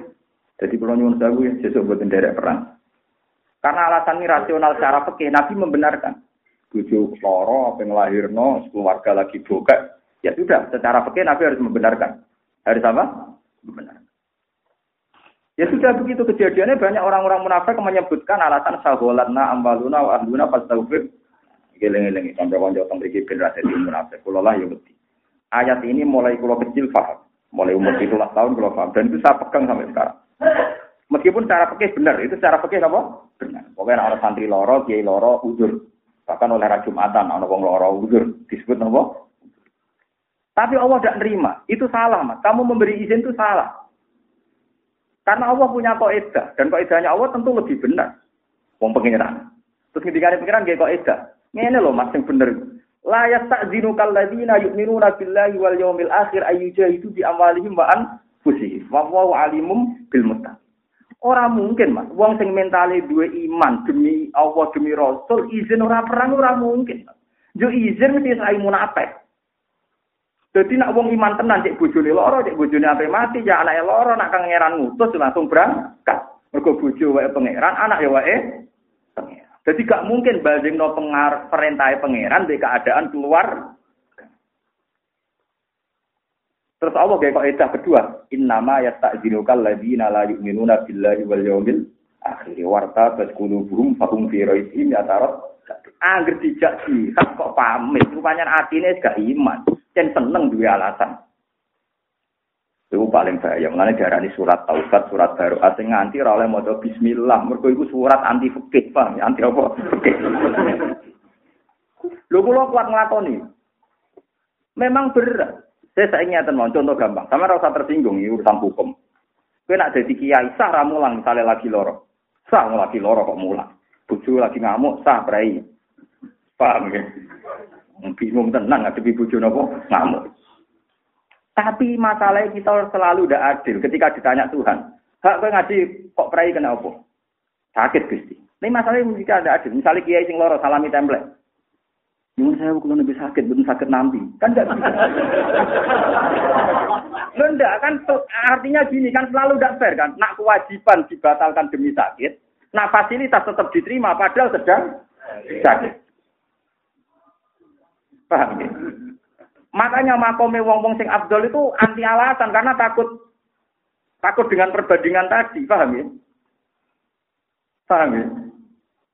Jadi kulon nyuwun sewu ya, besok buat derek perang. Karena alasan ini rasional secara fikih, Nabi membenarkan bujuk loro, apa ngelahirno, keluarga lagi bokek, ya sudah, secara fikih Nabi harus membenarkan. Harus apa? Membenarkan. Ya sudah begitu kejadiannya banyak orang-orang munafik menyebutkan alasan saholatna ambaluna wa ahluna fastaghfir. Geleng-geleng kanca-kanca teng mriki ben ra dadi munafik. Kula lah ya wedi. Ayat ini mulai kula kecil paham. Mulai umur 17 tahun kula paham dan itu saya pegang sampai sekarang. Meskipun secara fikih benar, itu secara fikih apa? Benar. Pokoknya orang santri loro, kiai loro, udur. Bahkan oleh Raja Jumatan, ana wong lara udur disebut napa? Tapi Allah tidak nerima. Itu salah, Mas. Kamu memberi izin itu salah. Karena Allah punya kaidah dan kaidahnya Allah tentu lebih benar. Wong pengiran. Terus ketika ada pengiran gak kaidah. Ngene loh Mas yang bener. La yasta'zinu kalladzina yu'minuna billahi wal yawmil akhir ayyujahidu bi amwalihim wa anfusihim. Wa alimum bil muttaqin. Ora mungkin, Mas. Wong sing mentale duwe iman demi Allah demi Rasul izin ora perang ora mungkin. Yo izin mesti sai munafik. Jadi nak wong iman tenan cek bojone loro, cek bojone ape mati, ya anake loro nak kangeran ngutus langsung berangkat. Mergo bojo wae pangeran, anak ya wae pangeran. Jadi gak mungkin no pengar perintah pangeran di keadaan keluar. Terus Allah kayak kok edah kedua, innama yasta'dzinukal ladzina la yu'minuna billahi wal yawmil akhir. Warta qulubuhum fahum fi raibihim yatarad. Angger dijak sih, kok pamit, rupanya atine gak iman, dan seneng dua alasan. Itu paling bahaya. Mengenai darah surat taubat, surat baru. Asing nganti oleh modo bismillah. Itu surat anti fikih, paham? Anti apa? Fikih. Lu kulo kuat ngelakoni. Memang berat. Saya saya ingin contoh gampang. Sama rasa tersinggung, ini urusan hukum. Kue nak jadi kiai, sah ramulang lagi loro. Sah lagi loro kok mulang. Buju lagi ngamuk, sah berai. Paham ya? Bingung tenang ngadepi bojo napa ngamuk. Tapi masalahnya kita selalu tidak adil ketika ditanya Tuhan. Hak kowe ngaji kok prai kena apa? Sakit Gusti. Ini masalahnya jika ada adil. Misalnya kiai sing loro salami template. Nyuwun saya kalau lebih sakit, belum sakit nanti. Kan enggak bisa. enggak, kan artinya gini, kan selalu tidak fair kan. Nak kewajiban dibatalkan demi sakit, nah fasilitas tetap diterima padahal sedang sakit. Paham ya? Makanya makome wong-wong sing Abdul itu anti alasan karena takut takut dengan perbandingan tadi, paham ya? Paham ya?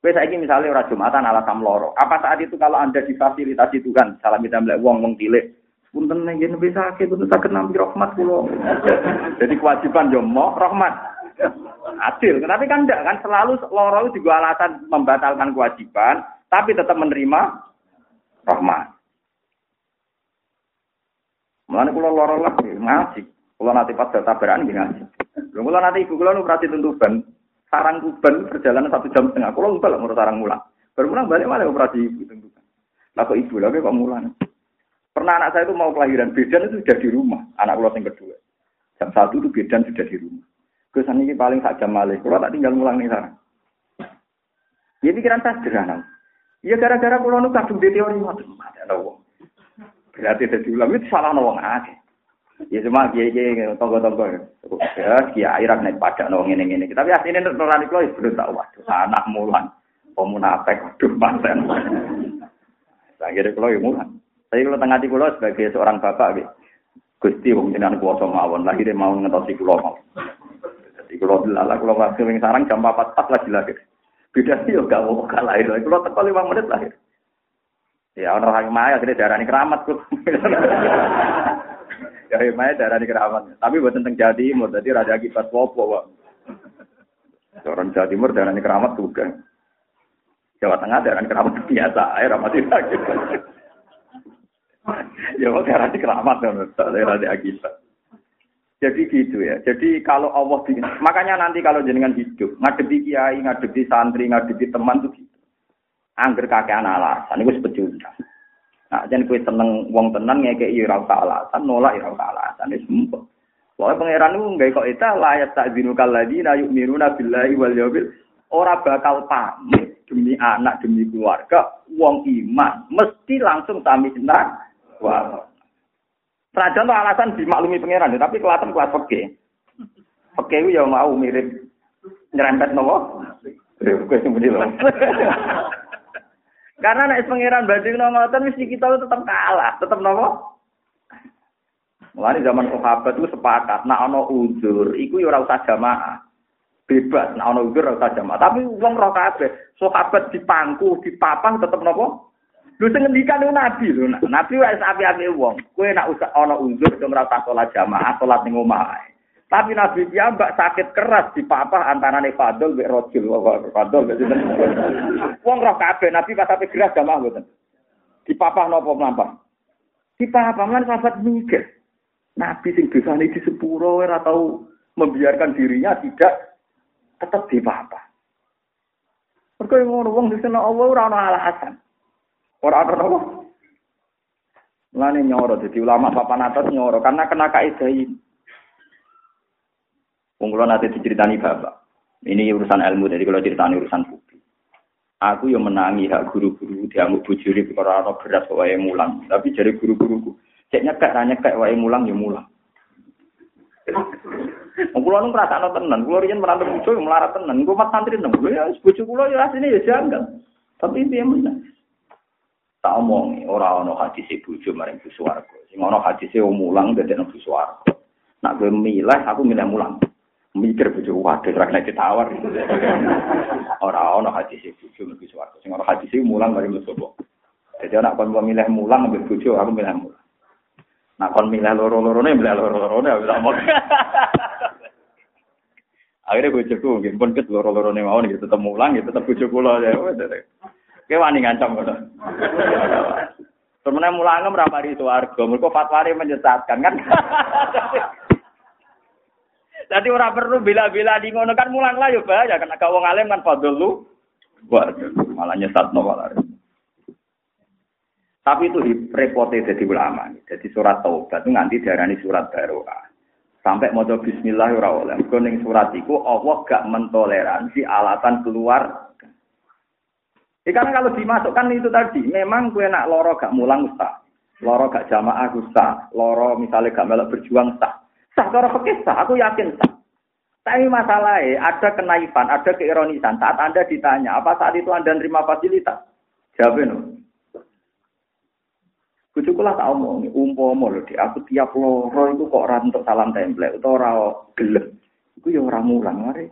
Kowe saiki misalnya ora Jumatan alasan loro. Apa saat itu kalau Anda difasilitasi kan salam kita mlek wong wong cilik, punten yen bisa sakit, punten sakit nampi rahmat kula. Jadi kewajiban yo mau rahmat. Adil, tapi kan enggak kan selalu loro itu juga alasan membatalkan kewajiban, tapi tetap menerima rahmat. Mulane kula lara lah ngaji. Kula nanti pas tabaran nggih ngaji. Lha kula nanti ibu kula nu prati tentuban. Sarang kuban perjalanan satu jam setengah. Kula ngumpul ngurus sarang mulang. Baru mulang balik malah operasi ibu tentuban. Lah kok ibu lagi kok mulang. Pernah anak saya itu mau kelahiran bedan itu sudah di rumah. Anak kula yang kedua. Jam satu itu bedan sudah di rumah. Kesan ini paling sak jam malih. Kula tak tinggal mulang nih sarang. Ya pikiran saya sederhana. Ya gara-gara kula nu kadung teori ngoten. Ada wong. Berarti jadi ulama itu salah nawang aja. Ya cuma kiai kiai tonggo-tonggo ya kiai rak naik pajak nawang ini ini. Tapi aslinya nurani kalau belum tahu waduh anak mulan pemunafik waduh pasen. Akhirnya kalau ya mulan. Tapi kalau tengah di pulau sebagai seorang bapak gitu. Gusti wong jenengan kuwasa mawon dia mau ngetosi kula mau. Jadi kula dilala kula waktu ning sarang jam 4 pas lagi lagi. Beda yo gak mau kalah. Kula teko 5 menit lahir. Ya maya jadi darah ini keramat kok. *laughs* ya darah ini keramat. Tapi buat tentang Jawa Timur, jadi raja akibat popo, Pak. Orang Jawa Timur darah ini keramat juga. Jawa Tengah darah ini keramat *laughs* biasa, air ramat sakit. ya kok darah ini keramat kan, raja akibat. Jadi gitu ya. Jadi kalau Allah makanya nanti kalau jenengan hidup, ngadepi kiai, ngadepi santri, ngadepi teman tuh gitu. Angger kakean alasan iku sepecundang. Nah, jan kowe seneng wong tenan ngekeki ora usah alasan, nolak ora usah alasan wis mumpet. Pokoke pangeran niku nggawe kok eta layat tak dinukal ladina yu'minuna billahi wal yawmil ora bakal pamit demi anak demi keluarga wong iman mesti langsung sami senang wah Rajan alasan dimaklumi pangeran tapi kelihatan kelas peke. Peke itu ya mau mirip nyerempet nopo. Kowe sing *laughs* Karena nek pangeran banding ngoten mesti kita tetap kalah, tetap nopo? Mulane zaman sahabat itu sepakat, nak ono uzur, iku ya ora usah jamaah. Bebas, nak ono uzur ora usah jamaah. Tapi wong roh kabeh, sahabat dipangku, dipapang tetep nopo? Lu sing ngendikan itu nabi lho. Nabi wis api-api wong. Kowe nak usah ono uzur, ora usah salat jamaah, salat ning omah tapi Nabi mbak sakit keras di papa antara be Rojil. Fadol be Wong roh kabeh Nabi pas sampai keras gak mau Di papa nopo melampah. Di papa mana sahabat mikir. Nabi sing dosane di sepuro ora tahu membiarkan dirinya tidak tetap di papa. Mergo ngono wong di sana Allah ora alasan. Ora ana apa? Mulane nyoro jadi ulama papan atas nyoro karena kena kaidah ini. Wong nanti diceritani bapak. Ini urusan ilmu, jadi kalau ceritani urusan publik. Aku yang menangi hak guru-guru diamuk bujuri perkara ana beras kok wae mulang. Tapi jadi guru-guruku, cek nyekek nanya kayak wae mulang ya mulang. Wong kula nu ngrasakno tenan, kula riyen merantau bojo melarat tenan. Engko mat santri nang ya bojo kula ya asline ya janggal. Tapi piye meneh. Tak omong ora ana hadis bojo maring swarga. Sing ana hadis mulang bu swarga. Nak gue milih aku milih mulang. Mikir bojo waduh ora kena ditawar. Ora ana hadis bojo maring bu swarga. Sing ana hadis mulang maring bu swarga. Jadi anak kon milih mulang ambil bojo aku milih mulang. Nak kon milih loro-lorone milih loro-lorone aku tak Akhirnya bojoku mungkin pun ket loro-lorone mau nih tetep mulang gitu tetep bojo kula ya. Kayak wani ngancam ngono. Sebenarnya mulangnya meramari suarga, mereka fatwari menyesatkan kan. Jadi orang perlu bila-bila di ngono kan mulang lah ya bahaya kan agak wong alim kan fadl lu. Waduh, malah nyesat no malah. Tapi itu repotnya jadi ulama. Jadi surat taubat itu nanti diarani surat baru. Sampai mau bismillah ora oleh. Surat itu Allah gak mentoleransi alasan keluar Ya, karena kalau dimasukkan itu tadi, memang gue nak loro gak mulang ustaz. Loro gak jamaah ustaz. Loro misalnya gak melok berjuang ustaz. Sah cara fikih sah, aku yakin sah. Tapi masalahnya ada kenaifan, ada keironisan. Saat Anda ditanya, apa saat itu Anda nerima fasilitas? Jawabin. Kucuku lah tak omong, umpama loh, aku tiap loro itu kok orang untuk salam template, atau orang gelem. Itu ya orang mulang, mari.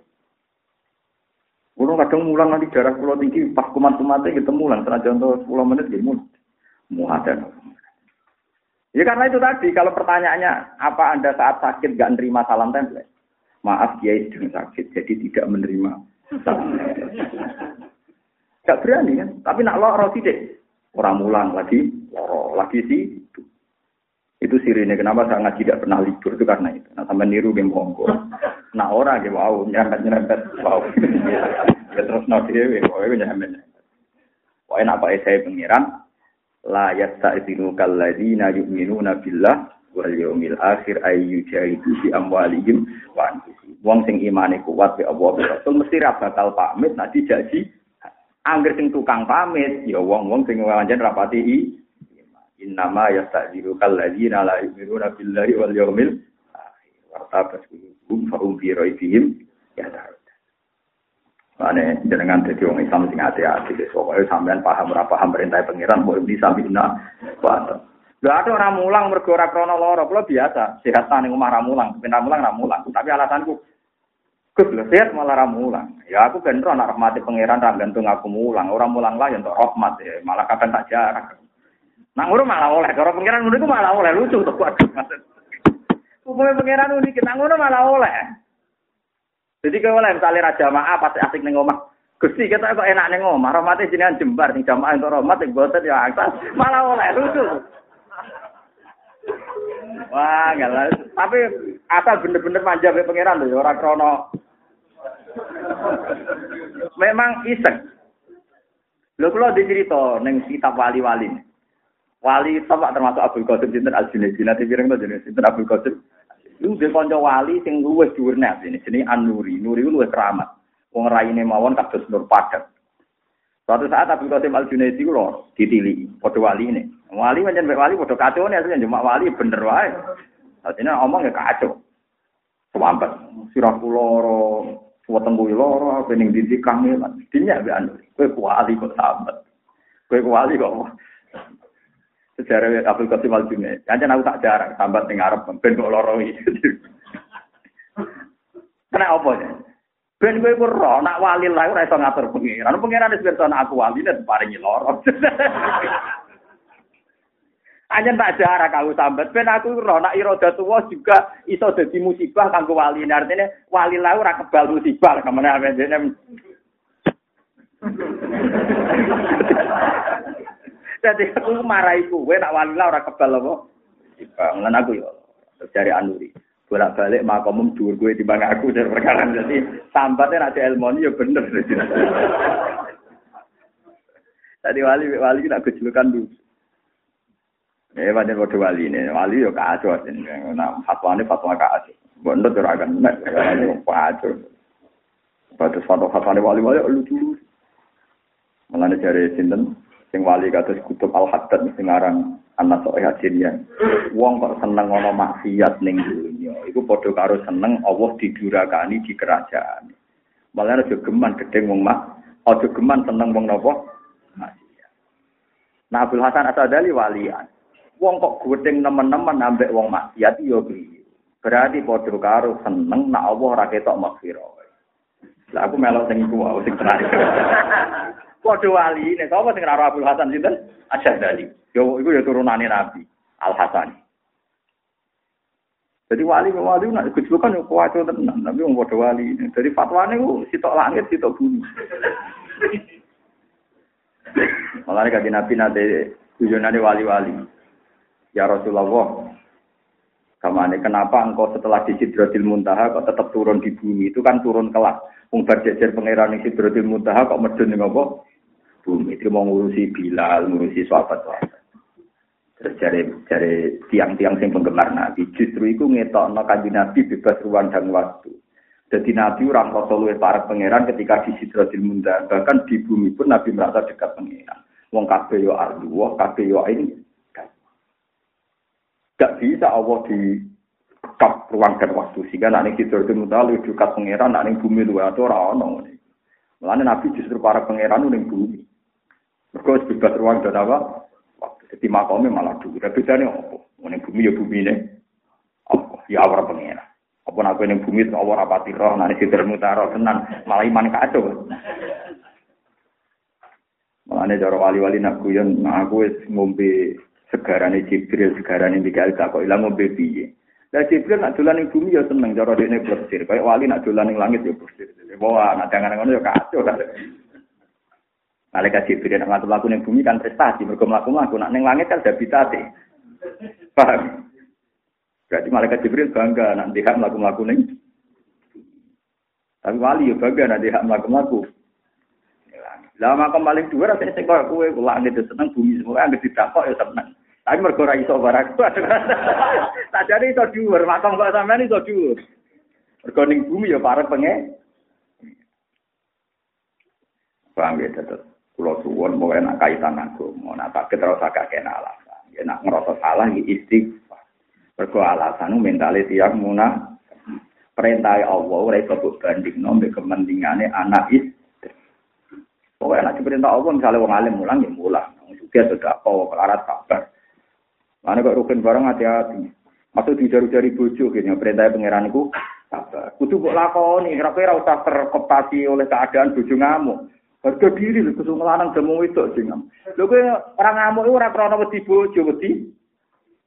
Kulo kadang mulang nanti darah kulo tinggi pas kumat kumatnya kita mulang senajan untuk 10 menit gitu mulang. Muhadan. Ya karena itu tadi kalau pertanyaannya apa anda saat sakit gak nerima salam template? Maaf dia sedang sakit jadi tidak menerima salam Gak berani kan? Tapi nak loro deh. Orang mulang lagi, loro lagi sih. Itu sirine kenapa saya ngaji tidak pernah libur itu karena itu. Nah sampai niru game monggo. Nah orang gitu, wow, nyerempet-nyerempet, wow. ya terus dewe, wow, nyerempet. Wah, apa saya pengiran? La yasta'idinu kalladina yu'minuna billah wal yawmil akhir ayyu jahidu bi amwalihim wa anfusihim. Wong sing imane kuat bi Allah Rasul mesti ra bakal pamit nek dijaji. Angger sing tukang pamit ya wong-wong sing wajan rapati i. Innama yasta'idinu kalladina la yu'minuna billahi wal yawmil akhir. Wartabas hum fahum fi raibihim ya tahu. Mane jenengan dadi wong Islam sing ati-ati wis pokoke paham ora paham perintah pangeran kok bisa bina wa Lha ada orang mulang mergo ora krana lara, kula biasa, sehat ning omah ra mulang, ben mulang ra mulang. Tapi alasanku Gus lho sehat malah ra mulang. Ya aku ben ro anak rahmati pangeran ra gantung aku mulang, ora mulang lah ya untuk rahmat ya, malah kadang tak jarak. Nang ngono malah oleh, cara pangeran ngono iku malah oleh lucu to waduh. Umumnya pangeran unik, kita ngono malah oleh. Jadi kalau misalnya raja maaf pasti asik neng omah. Gusti kita kok enak neng omah, rahmatnya jenengan jembar nih jamaah untuk rahmat yang buatan ya atas malah oleh lucu. Wah, lah. Tapi asal bener-bener manja be pangeran tuh, orang krono. Memang iseng. Lho kula dicerita ning kitab wali-wali. Wali top termasuk Abdul Qadir Sinten Al Junaidi. Nanti pirang to jenenge Sinten Abdul Qadir. Lu dhe kanca wali sing luwih dhuwur nek jenenge An-Nuri. Nuri luwih keramat. Wong raine mawon kados nur padat. Suatu saat Abdul Qadir Al Junaidi lho ditili padha wali ini. Wali pancen wali padha kacone asline cuma wali bener wae. Artinya omong ya kacau. Sewambat. Sirah loro, weteng kuwi loro, bening didik kami lan. Dinya be anu. Kowe wali kok sambat. Kowe wali kok sejarah Abdul Qasim Al Junaid. Jangan aku tak jarang sambat ning Arab ben kok loro iki. Kena apa ya? Ben kowe ku ro nak wali lah ora iso ngatur pengiran. Pengiran wis pirsa aku wali nek paringi loro. Hanya tak jarak aku sambat. Ben aku roh nak iroda tua juga iso dadi musibah kanggo wali. Artinya wali lah ora kebal musibah ke mana apa Jadi aku marahi kowe nak wali lah ora kebal apa. Bangun aku yo. Dari Anuri. Bolak-balik makomum dhuwur kowe timbang aku dari perkara jadi sambatnya nak ilmu ya bener. *laughs* Tadi wali wali nak kejulukan dulu. Eh, banyak kode wali ini, wali yo kacau sini. Nah, fatwa ini fatwa kacau. Bener tuh akan nek, kacau. Batas fatwa fatwa ini wali wali lucu. Malah dari sinten, sing wali kados kutub al haddad sing aran anak sok ya wong kok seneng ana maksiat ning dunya iku padha karo seneng Allah didurakani di kerajaan malah aja geman gedeng wong mak aja geman seneng wong napa maksiat Nah Abdul Hasan Asadali walian. Wong kok gudeng nemen-nemen ambek wong maksiat yo piye? Berarti padha karo seneng nak Allah ora ketok maghfirah. Lah aku melok sing iku wae sing tenan. Padha wali, nek sapa sing ora Abdul Hasan sinten? Asadali. Yo iku ya turunane Nabi Al Hasan. Jadi wali wali nak gejolokan yo kuat tenan, tapi wong padha wali. Jadi fatwane ku sitok langit sitok bumi. *laughs* Malah kaji Nabi nate tujuannya wali-wali. Ya Rasulullah, Kamane kenapa engkau setelah di Sidratil Muntaha kok tetap turun di bumi? Itu kan turun kelas. Wong berjejer pangeran di Sidratil Muntaha kok medun ning apa? Bumi. Itu mau ngurusi Bilal, ngurusi sahabat. Terus cari cari tiang-tiang sing penggemar Nabi. Justru itu ngetokno kanjeng Nabi bebas ruang dan waktu. Jadi Nabi orang rasa luwih para pangeran ketika di Sidratil Muntaha. Bahkan di bumi pun Nabi merasa dekat pangeran. Wong kabeh yo ardu, kabeh yo ini Gak bisa Allah di kap ruang dan waktu sehingga nanti tidur itu mudah lebih dekat pangeran nanti bumi itu atau orang ini Malah Nabi justru para pangeran itu bumi. Mereka bebas ruang dan apa? Jadi makamnya malah dulu. Tapi bedanya apa? Ini bumi ya bumi ini. Apa? Ya awal pangeran. Apa nak ini bumi itu awal apa tiroh nanti tidur mutaro tenan malah iman kacau. Malah ini cara wali-wali nak kuyon, nah aku ngombe segarane Jibril, segarane Mikael tak kok ilang ngombe piye. Lah Jibril nak dolan ning bumi ya seneng cara dene bersir. Kayak wali nak dolan ning langit ya bersir. Wah, nak jangan ngono ya kacau. Malaikat Jibril nak ngatur laku ning bumi kan prestasi, mergo mlaku-mlaku nak ning langit kan habitate. Paham? Berarti malaikat Jibril bangga nak dia mlaku-mlaku ning tapi wali ya bangga nak dia mlaku-mlaku. Lah makam paling dhuwur rasane sing koyo kowe kula angge seneng bumi semua angge ditakok ya seneng. Tapi mergo ora iso barang. *laughs* Sajane iso dhuwur, makam kok sampean iso dhuwur. Mergo bumi ya parek penge. Paham ya tetep. Kulo suwon mau enak kaitan agama, nak tak terus agak kena alasan. Ya nak ngerasa salah ya istighfar. Mergo alasan mentale tiang muna perintah Allah ora iso bandingno mbek kepentingane anak istri. Pokoknya nak diperintah Allah misalnya wong alim mulang ya mulang. Juga sudah kau kelarat kabar. Mana kok rukun barang hati-hati. Masuk di jari-jari bojo gitu. Perintah pangeran itu sabar. Kudu kok lakoni. Kira-kira usah terkoptasi oleh keadaan bojo ngamuk. Harga diri lho kusung lanang jamu itu jengam. Lho kowe orang ngamuk ora krana wedi bojo wedi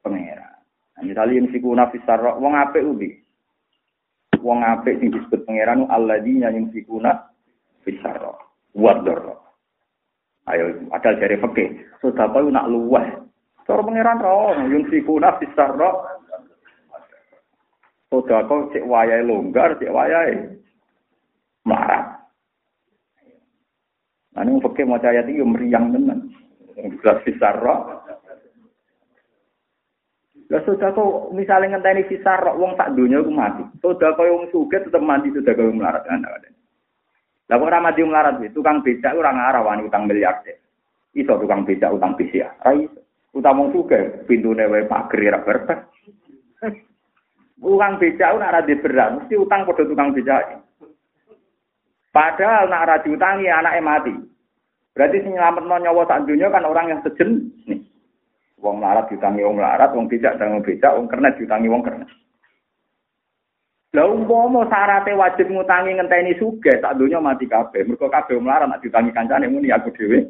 pangeran. Nah, misalnya yang siku nafis sarok, wong apik ubi. Wong apik sing disebut pangeran alladzina yang siku nafis sarok. Wador. Ayo, ada jari fakih. Sudah kau nak luweh. Cara pangeran roh, yang siku nafis sarok. Sudah kau cek wayai longgar, cek wayai marah. Nah, ini fakir mau ayat itu meriang tenan. Jelas fisar roh. Lah sudah kau misalnya ngenteni fisar roh, wong tak dunia aku mati. Sudah kau yang suget tetap mati, sudah kau melarat. Lah kok ora mati melarat itu tukang becak ora ngarah wani utang miliarder. Iso tukang becak utang BCA. Ra iso. Utang wong suge pintune wae pager ra berpet. *laughs* Tukang becak ora ada berat, mesti utang padha tukang becak. Padahal nak ora diutangi anaknya mati. Berarti sing nyelametno nyawa sak dunya kan orang yang sejen nih. Wong melarat diutangi wong melarat, wong becak dan wong becak, wong kernet diutangi wong kernet. Lah umpama syaratnya wajib ngutangi ngenteni sugih sak dunya mati kabeh. Mergo kabeh melarat nak diutangi kancane muni aku dhewe.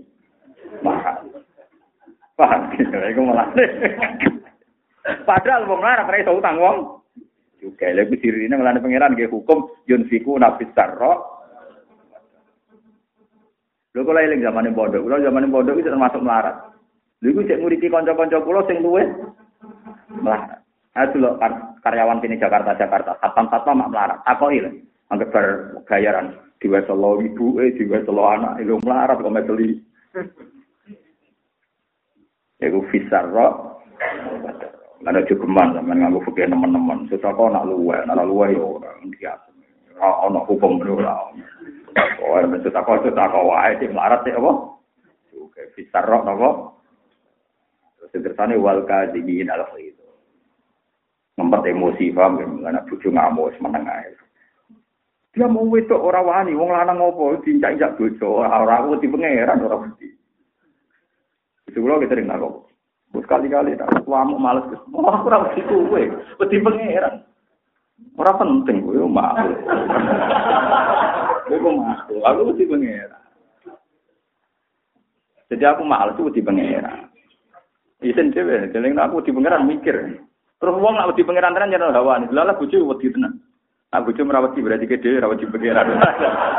Mahal. Paham? Iku malah. Padahal wong melarat ora iso utang wong. Juga lha dirine ngelane pangeran nggih hukum yunfiku nafis sarra Lho kula eling zamane pondok, kula zamane pondok itu termasuk melarat. Lha iku cek nguriti kanca-kanca kula sing luwe melarat. Aku lho karyawan sini Jakarta Jakarta, satpam-satpam mak melarat. Takoki lho. Anggap bar gayaran diweselo ibu eh diweselo anak itu melarat kok meteli. Iku fisarro. Ada cukuman sampean nganggo fikih teman-teman. Sesako nak luwe, nak luwe yo ora biasa. Ora ono hukum ora. Maksud aku itu tak wae sing melarat sih apa? Oke, bisa roh nopo. Terus tersane wal kadibin al itu. Ngempet emosi paham ya, karena bojo ngamuk meneng ae. Dia mau wedok ora wani, wong lanang opo diinjak-injak bojo, ora ora wedi pangeran ora wedi. Itu Kulo kita sering takok. Bus kali-kali tak tuamu males. Oh, aku wedi kowe. Wedi pangeran. Ora penting kowe mau. Kowe mau. Aku wedi pangeran. Jadi aku males wedi pangeran. Isen dhewe, jeneng aku wedi pangeran mikir. Terus wong nak wedi pangeran tenan nyerah hawa. Lha bojo wedi tenan. Nak bojo merawati berarti gede ora wedi pangeran.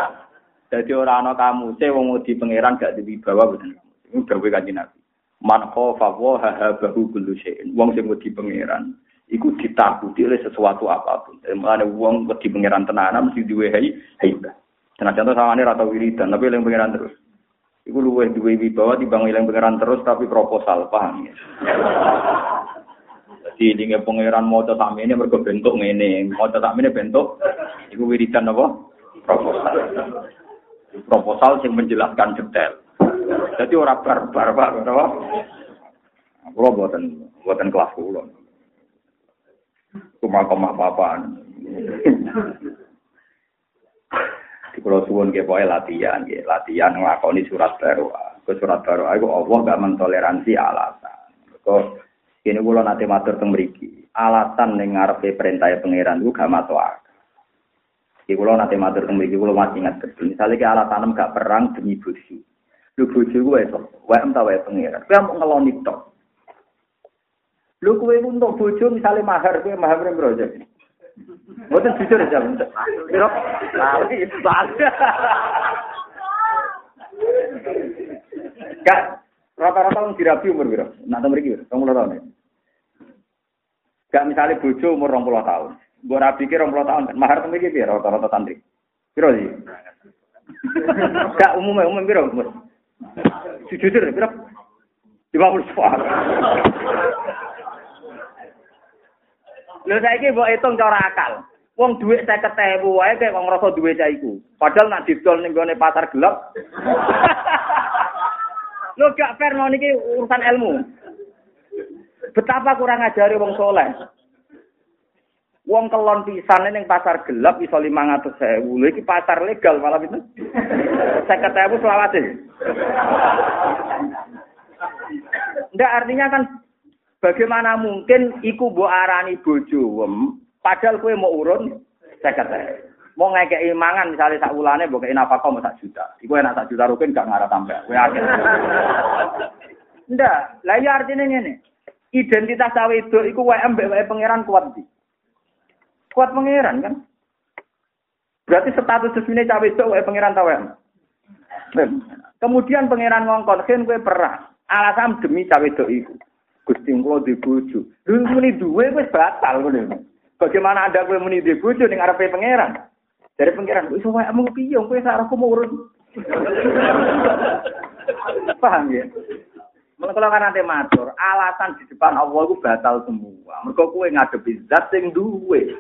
*laughs* Jadi orang ana kamu, saya wong wedi pangeran gak diwibawa boten. Iku dawuh kanjeng Nabi. Man khafa wa habahu kullu syai'in. Wong sing wedi pangeran iku ditakuti oleh sesuatu apa pun. Mulane wong wedi pangeran tenanan mesti duwe hai haibah. Senajan to sawane ra tau wiridan, tapi eling pangeran terus. Iku luwih duwe wibawa timbang eling pangeran terus tapi proposal, paham ya? *laughs* Jadi ini pangeran mau coba ini mergo bentuk ngene, mau coba ini bentuk, iku wiridan apa? Proposal proposal yang menjelaskan detail. Jadi orang barbar, pak, apa? Kulo buatan buatan kelas kulo. Cuma koma apa-apaan. *laughs* Di Pulau Suwon ke boy latihan, ke latihan ngelakoni surat baru. Ke surat baru, aku Allah gak mentoleransi alasan. Kok ini kulo nanti matur tembriki. Alasan nengar perintah pangeran itu gak masuk akal. Kulo nanti matur teng mriki kulo masih ingat betul. Misalnya ke alasan gak perang demi bojo. Lu bojo gue itu, wae entah wae pengiran. Kowe mau ngeloni tok. Lu kowe untuk bojo misalnya mahar kowe mahar berapa aja. Mboten jujur aja. Piro? Lali, Gak rata-rata wong dirabi umur piro? Nak teng mriki, 20 tahun. Gak misalnya bojo umur 20 tahun. Gue rapi kira puluh tahun, mahar temen iki biar rata-rata tantri. Piro sih? Gak umumnya umum piro umur. Jujur piro? Lima puluh soal. Lho saiki mbok hitung cara akal. Wong saya ketemu wae kayak wong ngerasa duit cah iku. Padahal nak didol ning gone pasar gelap. Lho gak fair mau niki urusan ilmu. Betapa kurang ajari wong soleh. Wong kelon pisan ning pasar gelap iso 500.000. Lha iki pasar legal malah itu. 50.000 selawat e. Ndak artinya kan bagaimana mungkin iku mbok arani bojo padahal kowe mau urun 50.000. Mau ngekeki mangan misalnya sak wulane mbok kei nafkah mau sak juta. Iku enak sak juta rukin gak ngarah tambah. Kowe akeh. Ndak, lah ya artinya ngene. Identitas cawe itu iku wae mbek wae pangeran kuat iki. kuat pangeran kan. Berarti status resmine cawe itu wae pangeran tahu Kemudian pangeran ngongkon gue perang. Alasan demi cawe itu. Gusti kula di bojo. Lha muni duwe wis batal ngono. Bagaimana ada gue muni di bojo ning arepe pangeran? Dari pangeran wis mung piye kowe sak aku mau urun. *laughs* Paham ya? Kalau kan nanti matur, alasan di depan Allah itu batal semua. Mereka kue ngadepi zat yang duwe.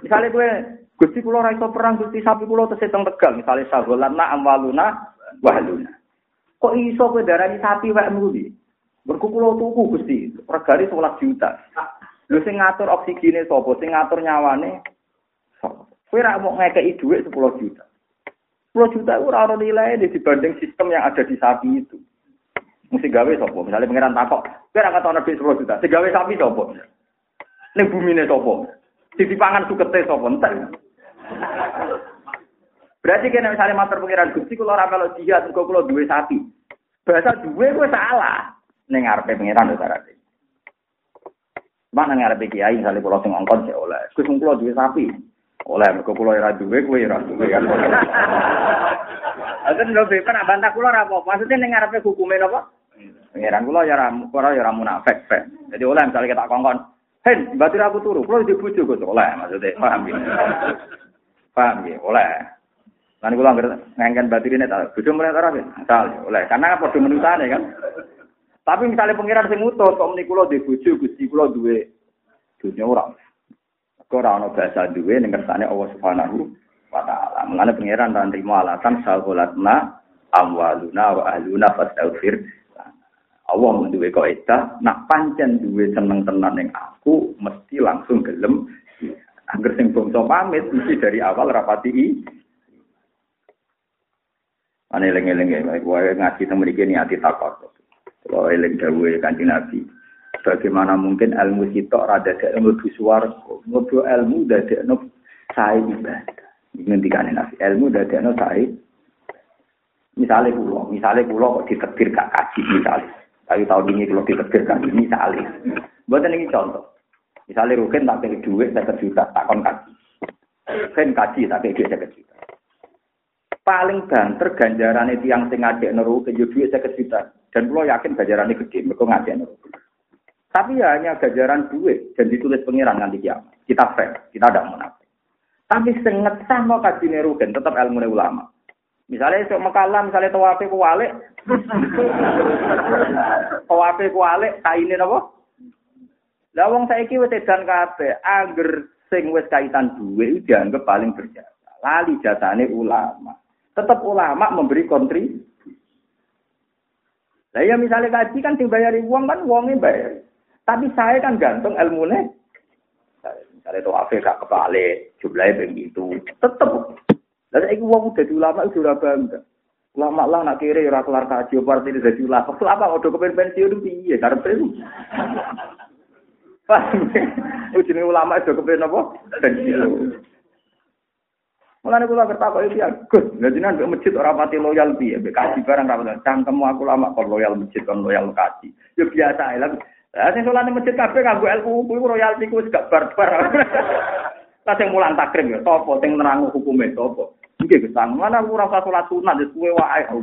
Misalnya gue Gusti kula ora iso perang Gusti sapi kula tesih teng Tegal, misale sagolanna amwaluna wahluna. Kok iso kowe darani sapi wae muli? Mergo kula tuku Gusti, regane 11 juta. Lho sing ngatur oksigene sapa? Sing ngatur nyawane sapa? Kowe ra mau ngekeki dhuwit 10 juta. 10 juta ora ono nilai dibanding sistem yang ada di sapi itu. Mesti gawe sapa? Misalnya pangeran takok, kowe ra katono 10 juta. Sing gawe sapi sapa? Ning bumine sapa? Di pangan sukete sapa entek. Berarti kena misalnya mater pengiran Gusti kula ora kalau jihad kula duwe sapi. Bahasa duwe kuwi salah. Ning ngarepe pengiran lho sarate. Mana ngarepe kiai misalnya kula sing ngongkon sik oleh. Gus kula duwe sapi. Oleh mergo kula ora duwe kuwi ora duwe *laughs* kan. Aten lho bepan bantah kula ora apa. Maksudnya ning ngarepe hukume napa? Pengiran kula ya ora ya ora munafik. Jadi oleh misalnya kita kongkon, Hen, batir aku turu, kalau di bujuk gue oleh, maksudnya, paham ya? *laughs* Paham ya, oleh. Nggak ngangkat batir ini, tahu, bujuk mulai taraf ya, asal, oleh. Karena apa menutane kan? Tapi misalnya pengiran sing utuh, kok meni kula di bujuk, gusti kula duwe dunia orang. Kok ora ana bahasa duwe ning kersane Allah Subhanahu wa taala. Mulane pengiran dan trimo alasan saholatna amwaluna wa ahluna fastaghfir Allah menduwe kaidah nak pancen duwe seneng tenan ning aku mesti langsung gelem Angger sing bangsa pamit mesti dari awal rapati i. Ane eling-eling ya, ngaji teng mriki niati takut. Kalau eling dawuhe Kanjeng Nabi. Bagaimana mungkin ilmu sitok rada dek mlebu swarga. Mlebu ilmu dadekno sae ibadah. Ngendikane Nabi, ilmu dadekno sae Misalnya pulau, misalnya pulau kok ditetir gak kaji misalnya. Tapi tahun ini kalau ditetir kaji misalnya. Buat ini contoh. Misalnya Rukin tak pilih duit saya juta, tak kon kaji. Rukin kaji tak pilih duit saya juta. Paling banter ganjaran itu yang sing ngajak neru ke duit saya juta. Dan pulau yakin ganjaran itu gede, mereka ngajak neru. Tapi ya hanya ganjaran duit dan ditulis pengiran nanti kiamat. Kita fair, kita tidak munafik. Tapi senget sama kaji nerukin tetap ilmu ulama. Misalnya esok mekalah, misalnya tawafe kuwalik, *laughs* tawafe kuwalik, kainin apa? Lah wong saiki wis edan kabeh, angger sing wis kaitan duwe dianggap paling berjasa. Lali jasane ulama. Tetap ulama memberi kontri. Lah ya misalnya kaji kan sing bayari uang kan uangnya bayar. Tapi saya kan gantung ilmune. Misalnya tawafe gak kebalik, jumlahnya begitu. Tetap Lah saiki wong dadi ulama iku ora bangga. Ulama lah nak kiri ora kelar kaji partai dadi ulama. *laughs* Ulama udah kepen pensiun piye karepe *laughs* itu. Ujine ulama itu kepen apa? Pensiun. Mulane kula kertakok iki Gus, dadi nang masjid ora pati loyal piye, mbek kaji barang ra pati. Cangkemmu aku lama kok loyal masjid kon loyal kaji. Ya biasa ae lah. Lah sing salane masjid kabeh kanggo ilmu kuwi royalti ku wis gak barbar. *laughs* Lah sing mulang takrim ya sapa sing nerang hukume sapa? Nggih gesang, mana aku rasa salat sunat wis kuwe wae. *laughs*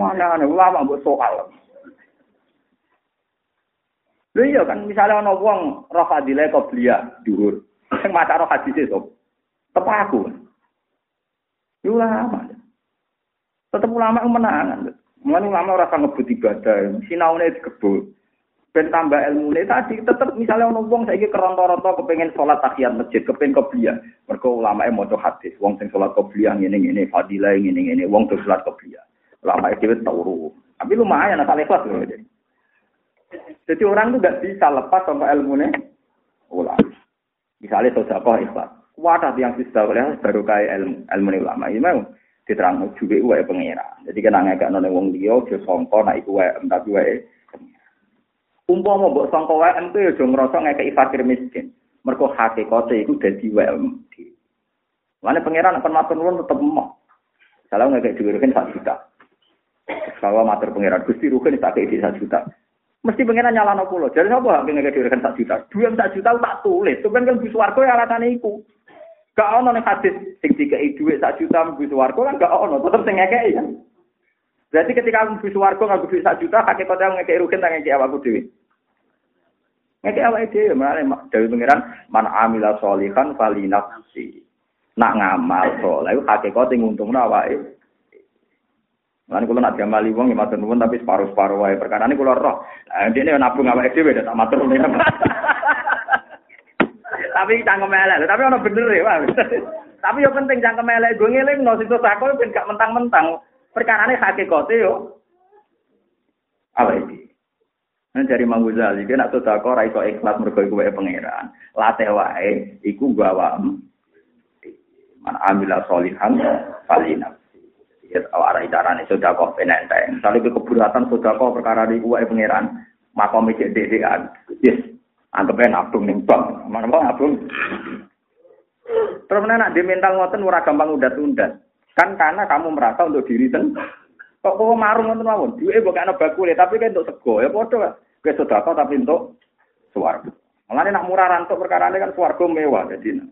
Mana ana ulama mbok soal. Lha iya kan misalnya ana wong roh fadilah qobliyah dhuwur. Sing maca roh hadis itu. Tepak aku. Ulama. Tetep ulama menangan. Mulane ulama ora ngebut ibadah, sinaune dikebut. ben tambah ilmu ini tadi tetap misalnya ono wong saiki keronto-ronto kepengen sholat tahiyat masjid kepengen kopiah mereka ulama yang mau hadis wong sing sholat kopiah ini ini fadilah ini ini wong tuh sholat kopiah ulama itu tahu tapi lumayan asal ikhlas loh jadi orang tuh gak bisa lepas sama ilmu ini ulama misalnya sosial ikhlas wadah yang bisa oleh baru kayak ilmu ilmu ulama ini mau diterang juga wae pengira jadi kena ngekak nonton wong dia dia songko nak iku wae tapi wae Umpama mbok sangka ku ya aja ngrasa ngekeki fakir miskin. Mergo hakikate iku dadi WM. Mane pangeran akan matur nuwun tetep emoh. Salah ngekeki dhuwit kan 1 juta. Kalau matur pangeran Gusti Ruhin tak kei 1 juta. Mesti pengiran nyalano kula. Jadi sapa hak ngekeki dhuwit kan 1 juta? Dhuwit 1 juta tak tulis. Sampeyan kan bis warga ya alasane iku. Gak ono ning hadis sing dikei dhuwit 1 juta bis warga kan gak ono, tetep sing ngekeki kan. Berarti ketika aku bis warga nganggo dhuwit 1 juta, hakikate ngekeki Ruhin tak ngekeki awakku dhewe. Ngeke awake dhewe menane dewe pengiran man amila sholihan fali nafsi. Nak ngamal saleh hakikate nguntungno awake. Lan kula nak diamali wong ya matur nuwun tapi separuh-separuh wae perkara ini kula roh. Lah dene nabung awake dhewe tak matur nuwun. *laughs* Tapi cangkem elek, tapi ono bener ya, *laughs* Tapi yo penting cangkem elek gue ngelingno situ sakol ben gak mentang-mentang. Perkarane hakikate yo apa iki? Nah, dari Imam Ghazali, dia nak sedekah ora iso ikhlas mergo iku wae pangeran. Latih wae iku gawa man amila solihan falina. Ya arah carane sedekah penenteng. Misalnya ke keburatan sedekah perkara iku wae pangeran, makom iki dhewean. Yes, anggap ae nabung ning. Mana mau nabung? Terus nak di mental ngoten ora gampang undat-undat. Kan karena kamu merasa untuk diri sendiri. Kok kok marung ngoten mawon. Duwe mbok ana bakule tapi kan untuk sego ya padha. Kowe sedekah tapi untuk swarga. Mulane nak murah rantuk perkara kan swarga mewah jadi.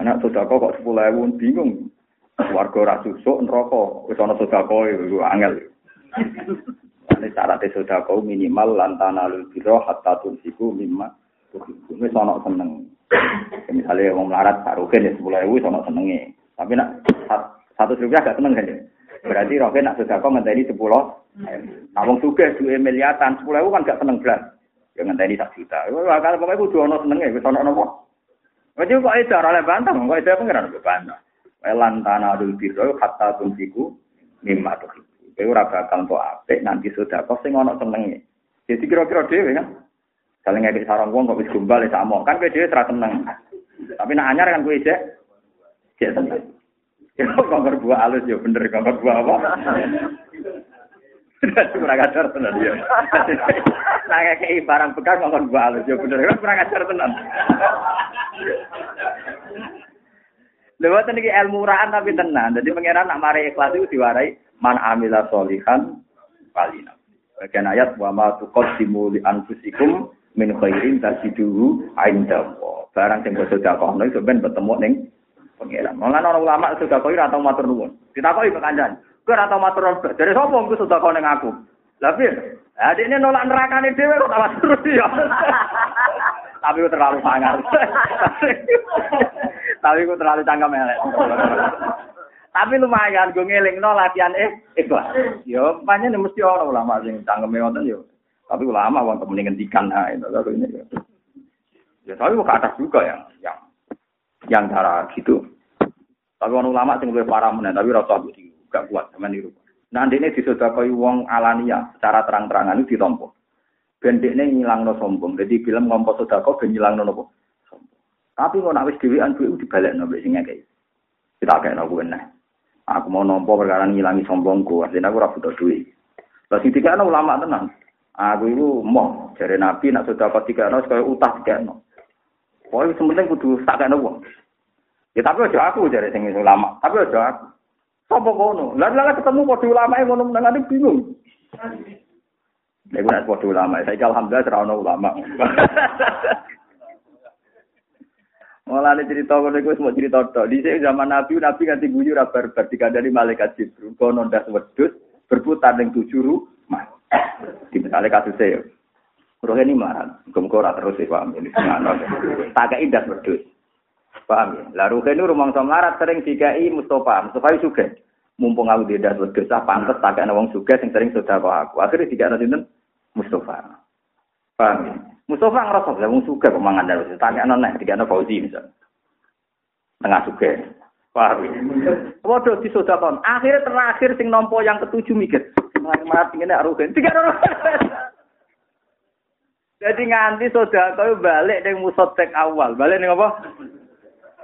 Anak sedekah kok 10.000 bingung. Swarga ora susuk neraka wis ana sedekah iku angel. Ini syarat sedekah minimal lantana lul biro hatta tunsiku mimma wis ana seneng. Misalnya wong melarat taruhin ya 10.000 wis ana senenge. Tapi nak satu rupiah gak seneng kan ya. Berarti Rokin nak sedekah ngenteni 10. Nah wong sugih duwe miliatan 10.000 kan gak seneng blas. Ya ngenteni sak juta. Kalau pokoke kudu ana senenge wis ana napa. Wajib kok edar oleh bantah, kok edar pengiran bantah. Welan tanah dul biro hatta tunsiku mimma tuh. Kowe ora bakal entuk apik nanti sedekah sing ana senenge. Jadi kira-kira dhewe kan. Saling ngekek sarang wong kok wis gombal ya sama. Kan kowe dhewe ora seneng. Tapi nak anyar kan kowe cek cek seneng. Ya kongkor buah halus ya bener kongkor buah apa? kurang ajar tenan ya. Nah kayak barang bekas ngomong balik ya bener kan kurang ajar tenan. Lewat ini ilmu murahan tapi tenan. Jadi pangeran nak mari ikhlas itu diwarai man amila solihan palina. Bagian ayat wa ma tuqaddimu li anfusikum min khairin tajiduhu inda Barang sing sedekah itu ben bertemu ning pangeran. Malah orang ulama sedekah ora tau matur nuwun. Ditakoki penganjan. Kowe ora tau matur. Dari sapa engko sedekah ning aku? Lah piye? Ini nolak nerakane dhewe kok tak terus ya. Tapi terlalu sangar. Tapi ku terlalu cangkem elek. Tapi lumayan gue ngelingno latihan eh ikhlas. Yo pancen mesti ora ulama sing cangkeme wonten yo. Tapi ulama mending ngendikan ha itu kalau ini ya. Tapi ke atas juga yang yang yang cara gitu. Tapi orang ulama sing luwih parah meneh tapi rasa budi gak kuat sama niru. Nah, ini disodakoi wong alania secara terang-terangan itu ditompo. Ben dekne ngilangno sombong. Jadi film ngompo sodako ben ngilangno nopo? Sombong. Tapi kok nak wis dhewean duwe dibalekno mbek sing ngekeki. Kita kena kuwi nah. Aku mau nompo perkara ngilangi sombongku, artinya aku ora butuh duit. Lah sing dikene ulama tenan. Aku itu mau jare Nabi nak tiga no sekali utah no. Pokoknya sementing kudu tak kena uang. Ya tapi aja aku jare sing ulama, tapi aja aku. Sopo kono? Lah lah ketemu padha ulama ngono menengane bingung. Nek ora padha ulama, saya alhamdulillah ora ono ulama. Mulane cerita ngono iku semua cerita tok. Di zaman Nabi, Nabi ganti guyu ra barbar dikandani malaikat Jibril. Kono ndas berputar ning tujuh rumah. Di misalnya kasusnya ya. Roh ini marah, ora terus ya paham ini. Tak kei ndas wedhus. Paham ya? Lah roh ini rumang melarat sering dikai Mustafa. Mustafa juga. Mumpung aku di ndas wedhus, ah tak kei wong sugih sing sering sedekah aku. Akhirnya dikene sinten? Mustafa. Paham ya? Mustafa ngerasa lah wong suka pemangan dari Tanya nona tiga nona Fauzi misal. Tengah suka. Paham ya? Waduh di sodakon. Akhirnya terakhir sing nompo yang ketujuh mikir. Mati ini arugen. Tiga. Jadi nganti sodakon balik dengan musotek awal. Balik nih apa?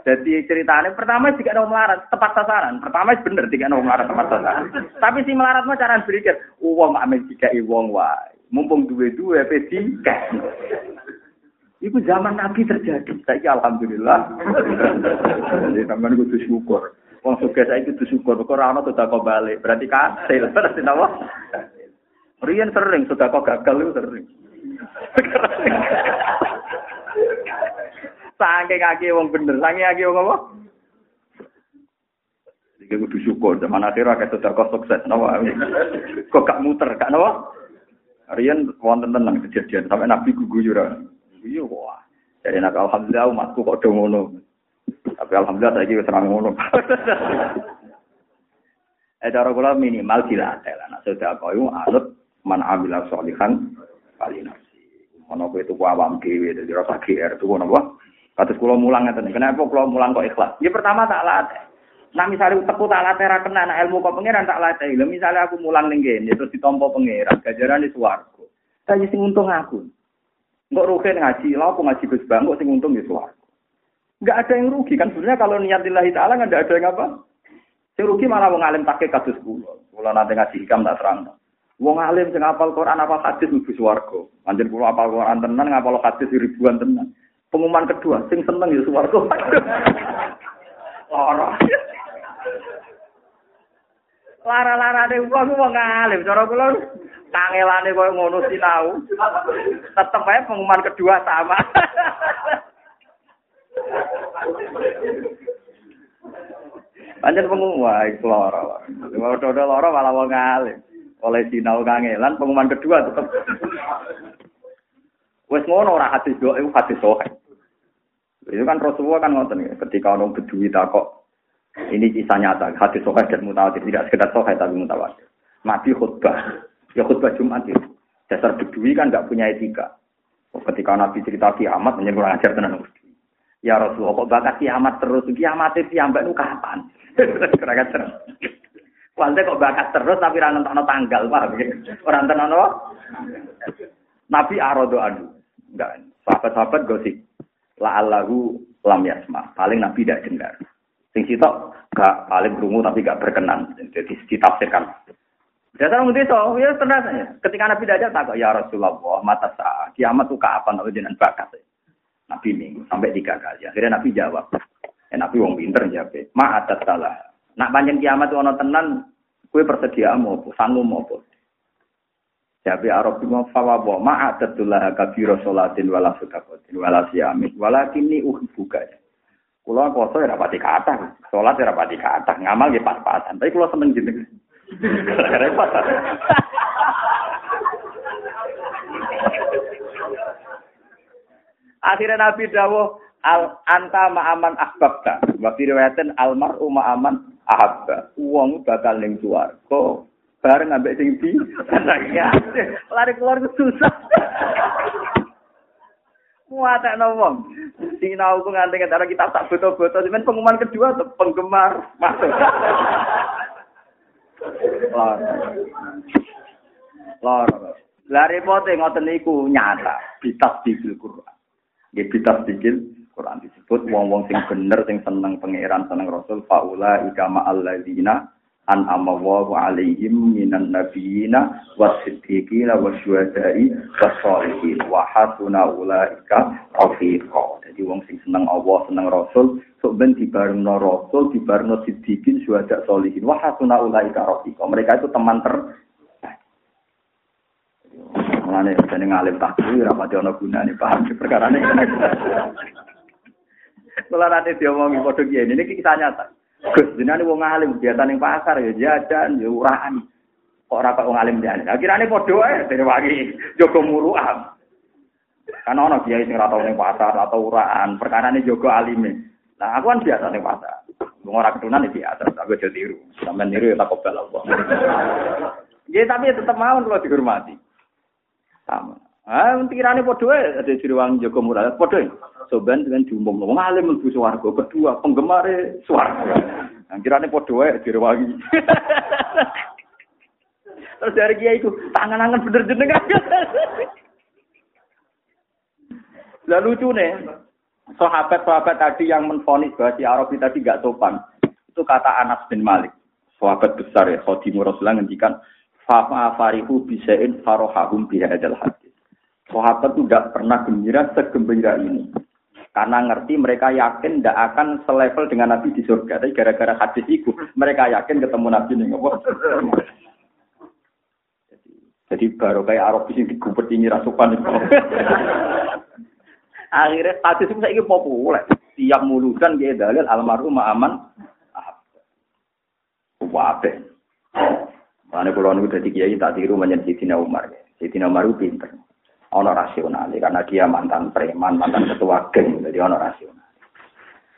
Jadi ceritanya pertama jika ada melarat tepat sasaran. Pertama bener jika ada melarat tepat sasaran. Tapi si melarat mah cara berpikir, uang amin jika iwong wae mumpung duwe-duwe pedi Iku zaman Nabi terjadi. Saya alhamdulillah. Jadi teman kudu syukur. Wong suka saya itu syukur. Kok rano sudah kau balik. Berarti kasil. *laughs* Berarti apa? Rian sering sudah kau gagal itu sering. *laughs* Sangke kaki wong bener. Sangke kaki wong apa? Jadi kudu syukur. Zaman akhir sudah kau sukses. Nawa. Kok gak muter. Gak nawa? Rian wonten tenang kejadian sampai Nabi guguyuran. Iya wah. Jadi nak alhamdulillah umatku kok do ngono. Tapi alhamdulillah saya wis serang ngono. *laughs* Eh cara kula minimal dilatih lah. Nak sudah koyo anut man amila sholihan kali nasi. Ono kowe itu awam dhewe dadi rasa GR tuh napa? Kados kula mulang ngeten. Kenapa kula mulang kok ikhlas? Ya pertama tak latih. Nah misalnya teku tak latih kena nah ilmu kok pangeran tak latih. Lah misalnya aku mulang ning kene terus ditampa pangeran, gajaran di swarga. Saya sing untung aku. Enggak rugi ngaji, lah aku ngaji Gus Bang, sing untung di swarga. Enggak ada yang rugi kan sebenarnya kalau niat lillahi taala enggak ada yang apa. Sing rugi malah wong alim pakai kados kula. Kula nanti ngaji hikam tak terang. Wong alim sing hafal Quran apa hadis mlebu swarga. Anjen kula hafal Quran tenan ngapal hadis ribuan tenan. Pengumuman kedua, sing seneng ya swarga. *laughs* Lara. Lara-larane wong wong alim, cara kula kangelane koyo ngono sinau. Tetep ae pengumuman kedua sama. Panjen pengumuman iku lara. Ora lara malah wong alim. Oleh sinau kangelan pengumuman kedua tetep. Wes ngono ora hati doa itu hati sohe. Itu kan Rasulullah kan ngoten ketika orang bedui takok ini kisah nyata, hadis sohail dan mutawatir, tidak sekedar sohail tapi mutawatir. Nabi khutbah, ya khutbah Jumat itu. Dasar bedui kan nggak punya etika. Ketika Nabi cerita kiamat, menyebut ajar tenan Ya Rasulullah, kok bakat kiamat terus? Kiamat itu kiamat itu kapan? *laughs* Terus. Walde kok bakat terus tapi orang nonton tanggal, pak. Orang nonton apa? Nabi arodo adu. Enggak. Sahabat-sahabat gosip. La'allahu lam yasma. Paling Nabi tidak dengar. Sing sitok gak paling krungu tapi gak berkenan. Jadi ditafsirkan. Dasar mesti so, ya tenang ya. Ketika Nabi Dajjal tak ya Rasulullah, mata sah, kiamat tuh kapan Nabi dengan bakat. Nabi minggu sampai tiga kali. Akhirnya Nabi jawab, ya Nabi wong pinter jawab, ma atas salah. Nak panjang kiamat tuh tenan, kue persedia mau apa, sanggup mau apa. Jabe Arab bima fawawa ma adatullah kabiro sholatin wala sudakotin wala siamin wala kini buka. Kulo poso ya rapati kata, sholat ya rapati kata, ngamal ya pas-pasan. Tapi kulo seneng jeneng. Repot. Akhirnya Nabi Dawo al anta ma'aman ahbabta. Wa fi riwayatin al mar'u ma'aman ahabba. Wong bakal ning swarga bareng ambek sing di lari keluar ke susah. Muatak wong. Sinau ku nganti antara kita tak foto-foto, cuman pengumuman kedua tuh penggemar masuk. Lor. Lor. Lah repote ngoten niku nyata, bitas di Quran. Nggih bitas dikil Quran disebut wong-wong sing bener sing seneng pangeran seneng Rasul faula ikama alladzina an amawahu alaihim minan nabiyina wasiddiqina wasyuhada'i wasolihin wa hasuna ulaika rafiqa. Jadi wong sing seneng Allah seneng Rasul sok ben dibarengno Rasul dibarengno siddiqin syuhada solihin wa hasuna ulaika rafiqa. Mereka itu teman ter Mulane jeneng alim takwi ora pati ana gunane paham? Perkara ini. Nanti diomongi padha kiye ini kisah nyata. Gus jenenge wong alim biasa ning pasar ya jajan ya uraan. Kok ora kok wong alim jane. Akhirane padha wae dene wangi *laughs* jaga muruan. Kan ana kiai sing ora tau ning pasar atau uraan, perkarane jaga alime. Nah, aku kan biasa ning pasar. Wong ora ketunan iki atas aku aja tiru. Sampeyan niru ya tak kobel Allah. *laughs* Ya tapi tetap mau kalau dihormati. Sama. Ah, pikirane padha wae ada Sriwangi Joko Murad. Padha. Soban dengan diumum wong alim mlebu swarga, kedua penggemare swarga. Nah, kirane padha wae Sriwangi. *laughs* Terus dari kiai itu tangan-tangan bener jenengan. *laughs* Lah lucu nih, sahabat-sahabat tadi yang menfonis bahwa si Arabi tadi gak sopan, itu kata Anas bin Malik, sahabat besar ya, Khadimu Rasulullah ngendikan, Fama farihu bisain farohahum bihadal hadis. Sahabat itu tidak pernah gembira segembira ini. Karena ngerti mereka yakin tidak akan selevel dengan Nabi di surga. Tapi gara-gara hadis itu, mereka yakin ketemu Nabi nih. Jadi, jadi baru kayak Arab ini digubet ini rasukan. *laughs* Akhirnya hadis itu saya populer. Tiap mulusan dia dalil almarhum aman. Wabe. Karena kalau niku jadi kiai tak tiru menjadi Sidina Umar. Sidina Umar itu pinter. Ono rasional karena dia mantan preman, mantan ketua geng, jadi ono rasional.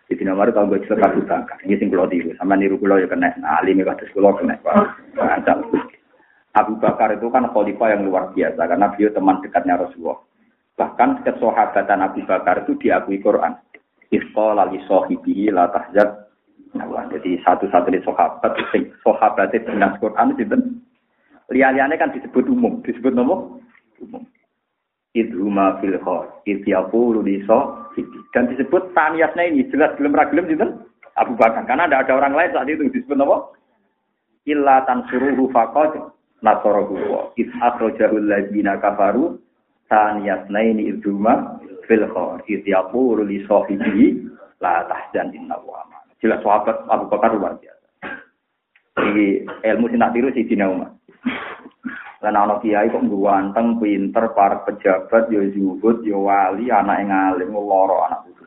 Sidina Umar kalau gue cerita buta, ini sing kulo tiru, sama niru kulo ya kena. Nah, alim kados kulo kena. Abu Bakar itu kan khalifah yang luar biasa karena beliau teman dekatnya Rasulullah. Bahkan kesahabatan Abu Bakar itu diakui Quran. Isqala li sahibihi la tahzan Nah, jadi satu-satunya sahabat, sing sahabat itu dengan Quran itu liane kan disebut umum, disebut nama umum. Idhuma fil khor, idhyapulu di dan disebut taniyatnya ini jelas belum ragilem gitu Abu Bakar. Karena tidak ada orang lain saat itu disebut nama illa tansuruhu faqad nasarahu wa id akhrajahul ladzina kafaru taniyatna ini idhuma fil khor, idhyapulu di sahibihi la tahzan inna wa Jelas sahabat Abu Bakar luar biasa. Jadi ilmu sing tak tiru si Dina Umar. Lan ana kiai kok ganteng, pinter, para pejabat, yo zuhud, yo wali, anak yang alim, loro anak itu.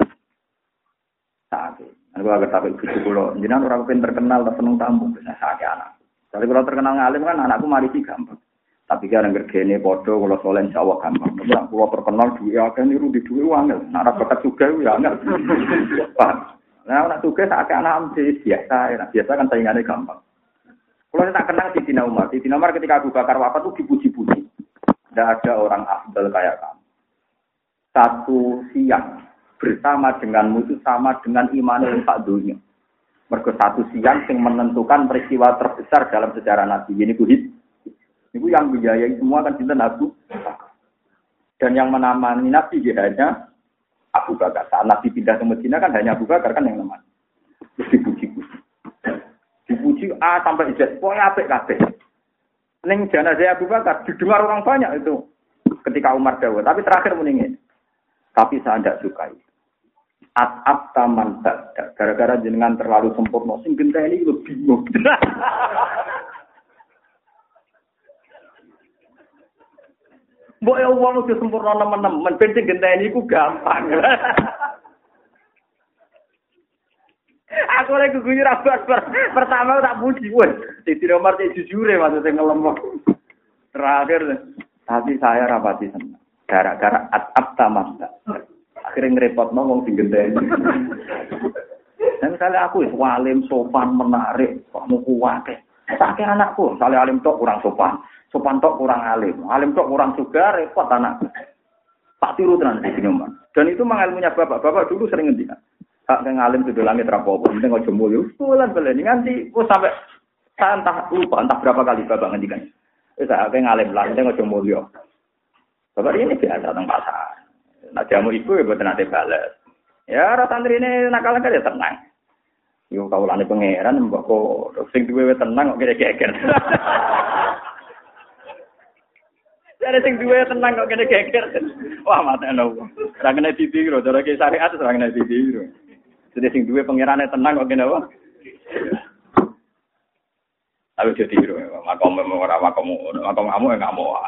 Sakit. Aku agak takut cucu kulo. Jangan orang pinter terkenal, tak seneng tamu, bisa sakit anak. Tapi kalau terkenal ngalim kan anakku mari gampang. Tapi kan yang kerjanya bodoh, kalau soalnya insya Allah gampang. Tapi kalau terkenal duit akan niru di duit uang, nah rapat juga ya angel. *laughs* Nah, anak tugas agak anak biasa, biasa kan saingannya gampang. Kalau saya tak kenal di Dina Umar, di Dina Umar ketika Abu Bakar wafat itu dipuji-puji. Tidak ada orang afdal kayak kamu. Satu siang bersama denganmu itu sama dengan iman yang tak dunia. Mereka satu siang yang menentukan peristiwa terbesar dalam sejarah Nabi. Ini kuhid. Ini yang biayai semua kan cinta Nabi. Dan yang menamani Nabi hanya Abu Bakar. Saat Nabi pindah ke Medina kan hanya Abu Bakar kan yang neman. Terus dipuji-puji. Dipuji A sampai Z. Pokoknya apik kabeh. Neng jenazah Abu Bakar didengar orang banyak itu ketika Umar Dawud. Tapi terakhir meningin. Tapi saya tidak sukai. At taman Gara-gara jenengan terlalu sempurna. Sing ini lu bingung. *laughs* Mbok ya wong udah sempurna nemen-nemen, ben sing genteni iku gampang. *laughs* Aku lagi gugur abas pertama tak puji, wes. Di nomor jujur ya maksudnya ngelemok. Terakhir, tapi saya rapati senang. Gara-gara atap taman. Akhirnya ngerepot ngomong sing genteni. Dan misalnya aku walim, sopan, menarik, kok mau kuat. Sakit anakku, misalnya alim tok kurang sopan. Sopan tok kurang alim, alim tok kurang juga repot anak. Tak tiru tenan di sini Dan itu mengalmunya bapak. Bapak dulu sering ngendikan. Hak yang alim sudah langit rapopo, penting ojo mulio. Bulan belen nganti oh sampai saya entah lupa entah berapa kali bapak ngendikan. Wis hak yang alim lah, penting ojo mulio. Bapak ini biasa tentang pasar. Nah jamu ibu ya buat nanti balas. Ya rasa santri ini nakal kan ya tenang. Yo lani pangeran mbok kok sing duwe tenang kok kira-kira. *laughs* Dari sing duwe tenang kok kene geger. Wah, matene wong. Ora kena ditiru, cara ki syariat ora kena ditiru. Jadi sing duwe pangerane tenang kok kene apa? Tapi jadi tiru, makom ora makom makom kamu enggak mau.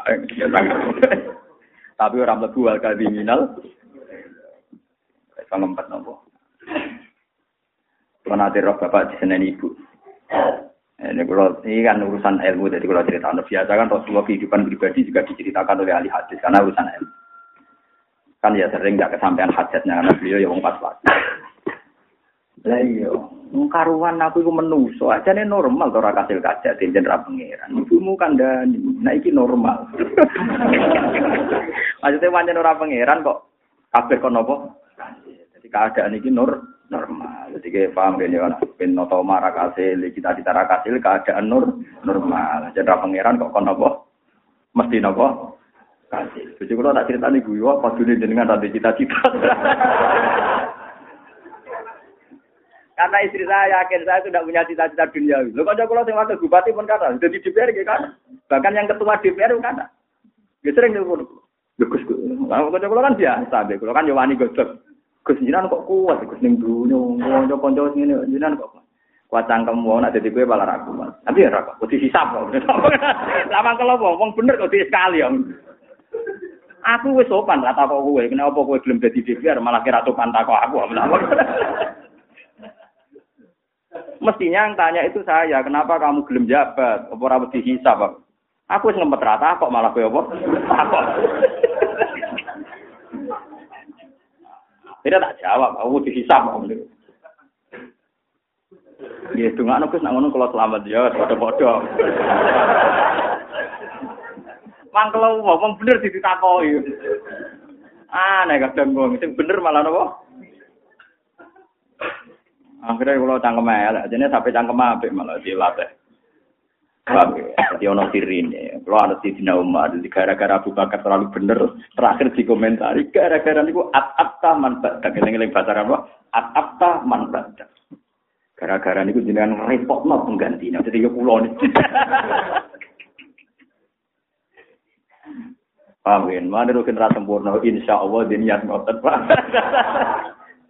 Tapi orang mlebu al kriminal. Sama empat nopo. Pernah roh bapak di sana ibu. Ini kalau ini kan urusan ilmu, jadi kalau cerita anda biasa kan Rasulullah kehidupan pribadi juga diceritakan oleh ahli hadis karena urusan ilmu. Kan ya sering nggak kesampaian hajatnya karena beliau ya pas pas. Lah iya, karuan aku itu menuso aja nih normal tuh raka hasil kaca di jenderal pangeran. Ibumu kan dan nah iki normal. *laughs* Maksudnya wajan orang pangeran kok kabeh kono apa? Jadi keadaan ini nur normal. Jadi kayak paham gini kan, pin noto marah kasil, kita kita kasil keadaan nur normal. Jadi pangeran kok kon nopo, mesti nopo kasil. Jadi kalau tak cerita nih gue, pas dulu jenengan tadi cita-cita. *laughs* Karena istri saya yakin saya sudah punya cita-cita dunia. Lo kok kalau yang wakil bupati pun kata, jadi DPR gitu kan. Bahkan yang ketua DPR pun kata. Dia sering nih, Gus, kalau kan biasa, kalau kan Yowani gosok. Gus jinan kok kuat, Gus ning dunya, kanca-kanca ngene jinan kok kuat cangkem wong nak dadi kowe malah ra kuat. Tapi ya ra kok *laughs* kudu hisab kok. Lama kalau wong bener kok sekali ya. Aku wis sopan tak kok kowe, kenapa kowe gelem dadi DPR malah kira sopan kok aku. Mestinya yang tanya itu saya, kenapa kamu gelem jabat? Apa ora wedi? Aku wis ngempet rata kok malah kowe apa? Takok. Tidak tak jawab, aku dihisap. Ya, dengar nukus nak ngono kalau selamat ya, bodoh-bodoh. Mang kalau ngomong bener ditakoi. Aneh kadang wong sing bener malah nopo? Akhirnya kalau cangkem elek, jadi sampai cangkem apik malah dilatih. Jadi ono sirine. Kalau ada di Dina Umar, jadi gara-gara Abu Bakar terlalu bener, terakhir dikomentari, gara-gara niku at-atta man badak. Ngeling-ngeling bahasa apa? At-atta man badak. Gara-gara niku jenengan repot no penggantinya. Jadi ya pulau nih. *laughs* Amin. Mana rukin rasa sempurna, insya Allah diniat ngotot. *laughs*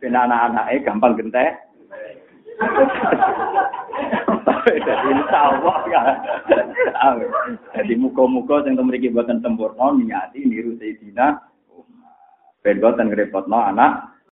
anak-anaknya gampang gentek. Jadi insyaallah ya. Jadi muka-muka sing temriki buatan sempurna niati niru Sayyidina. Ben boten ngrepotno anak.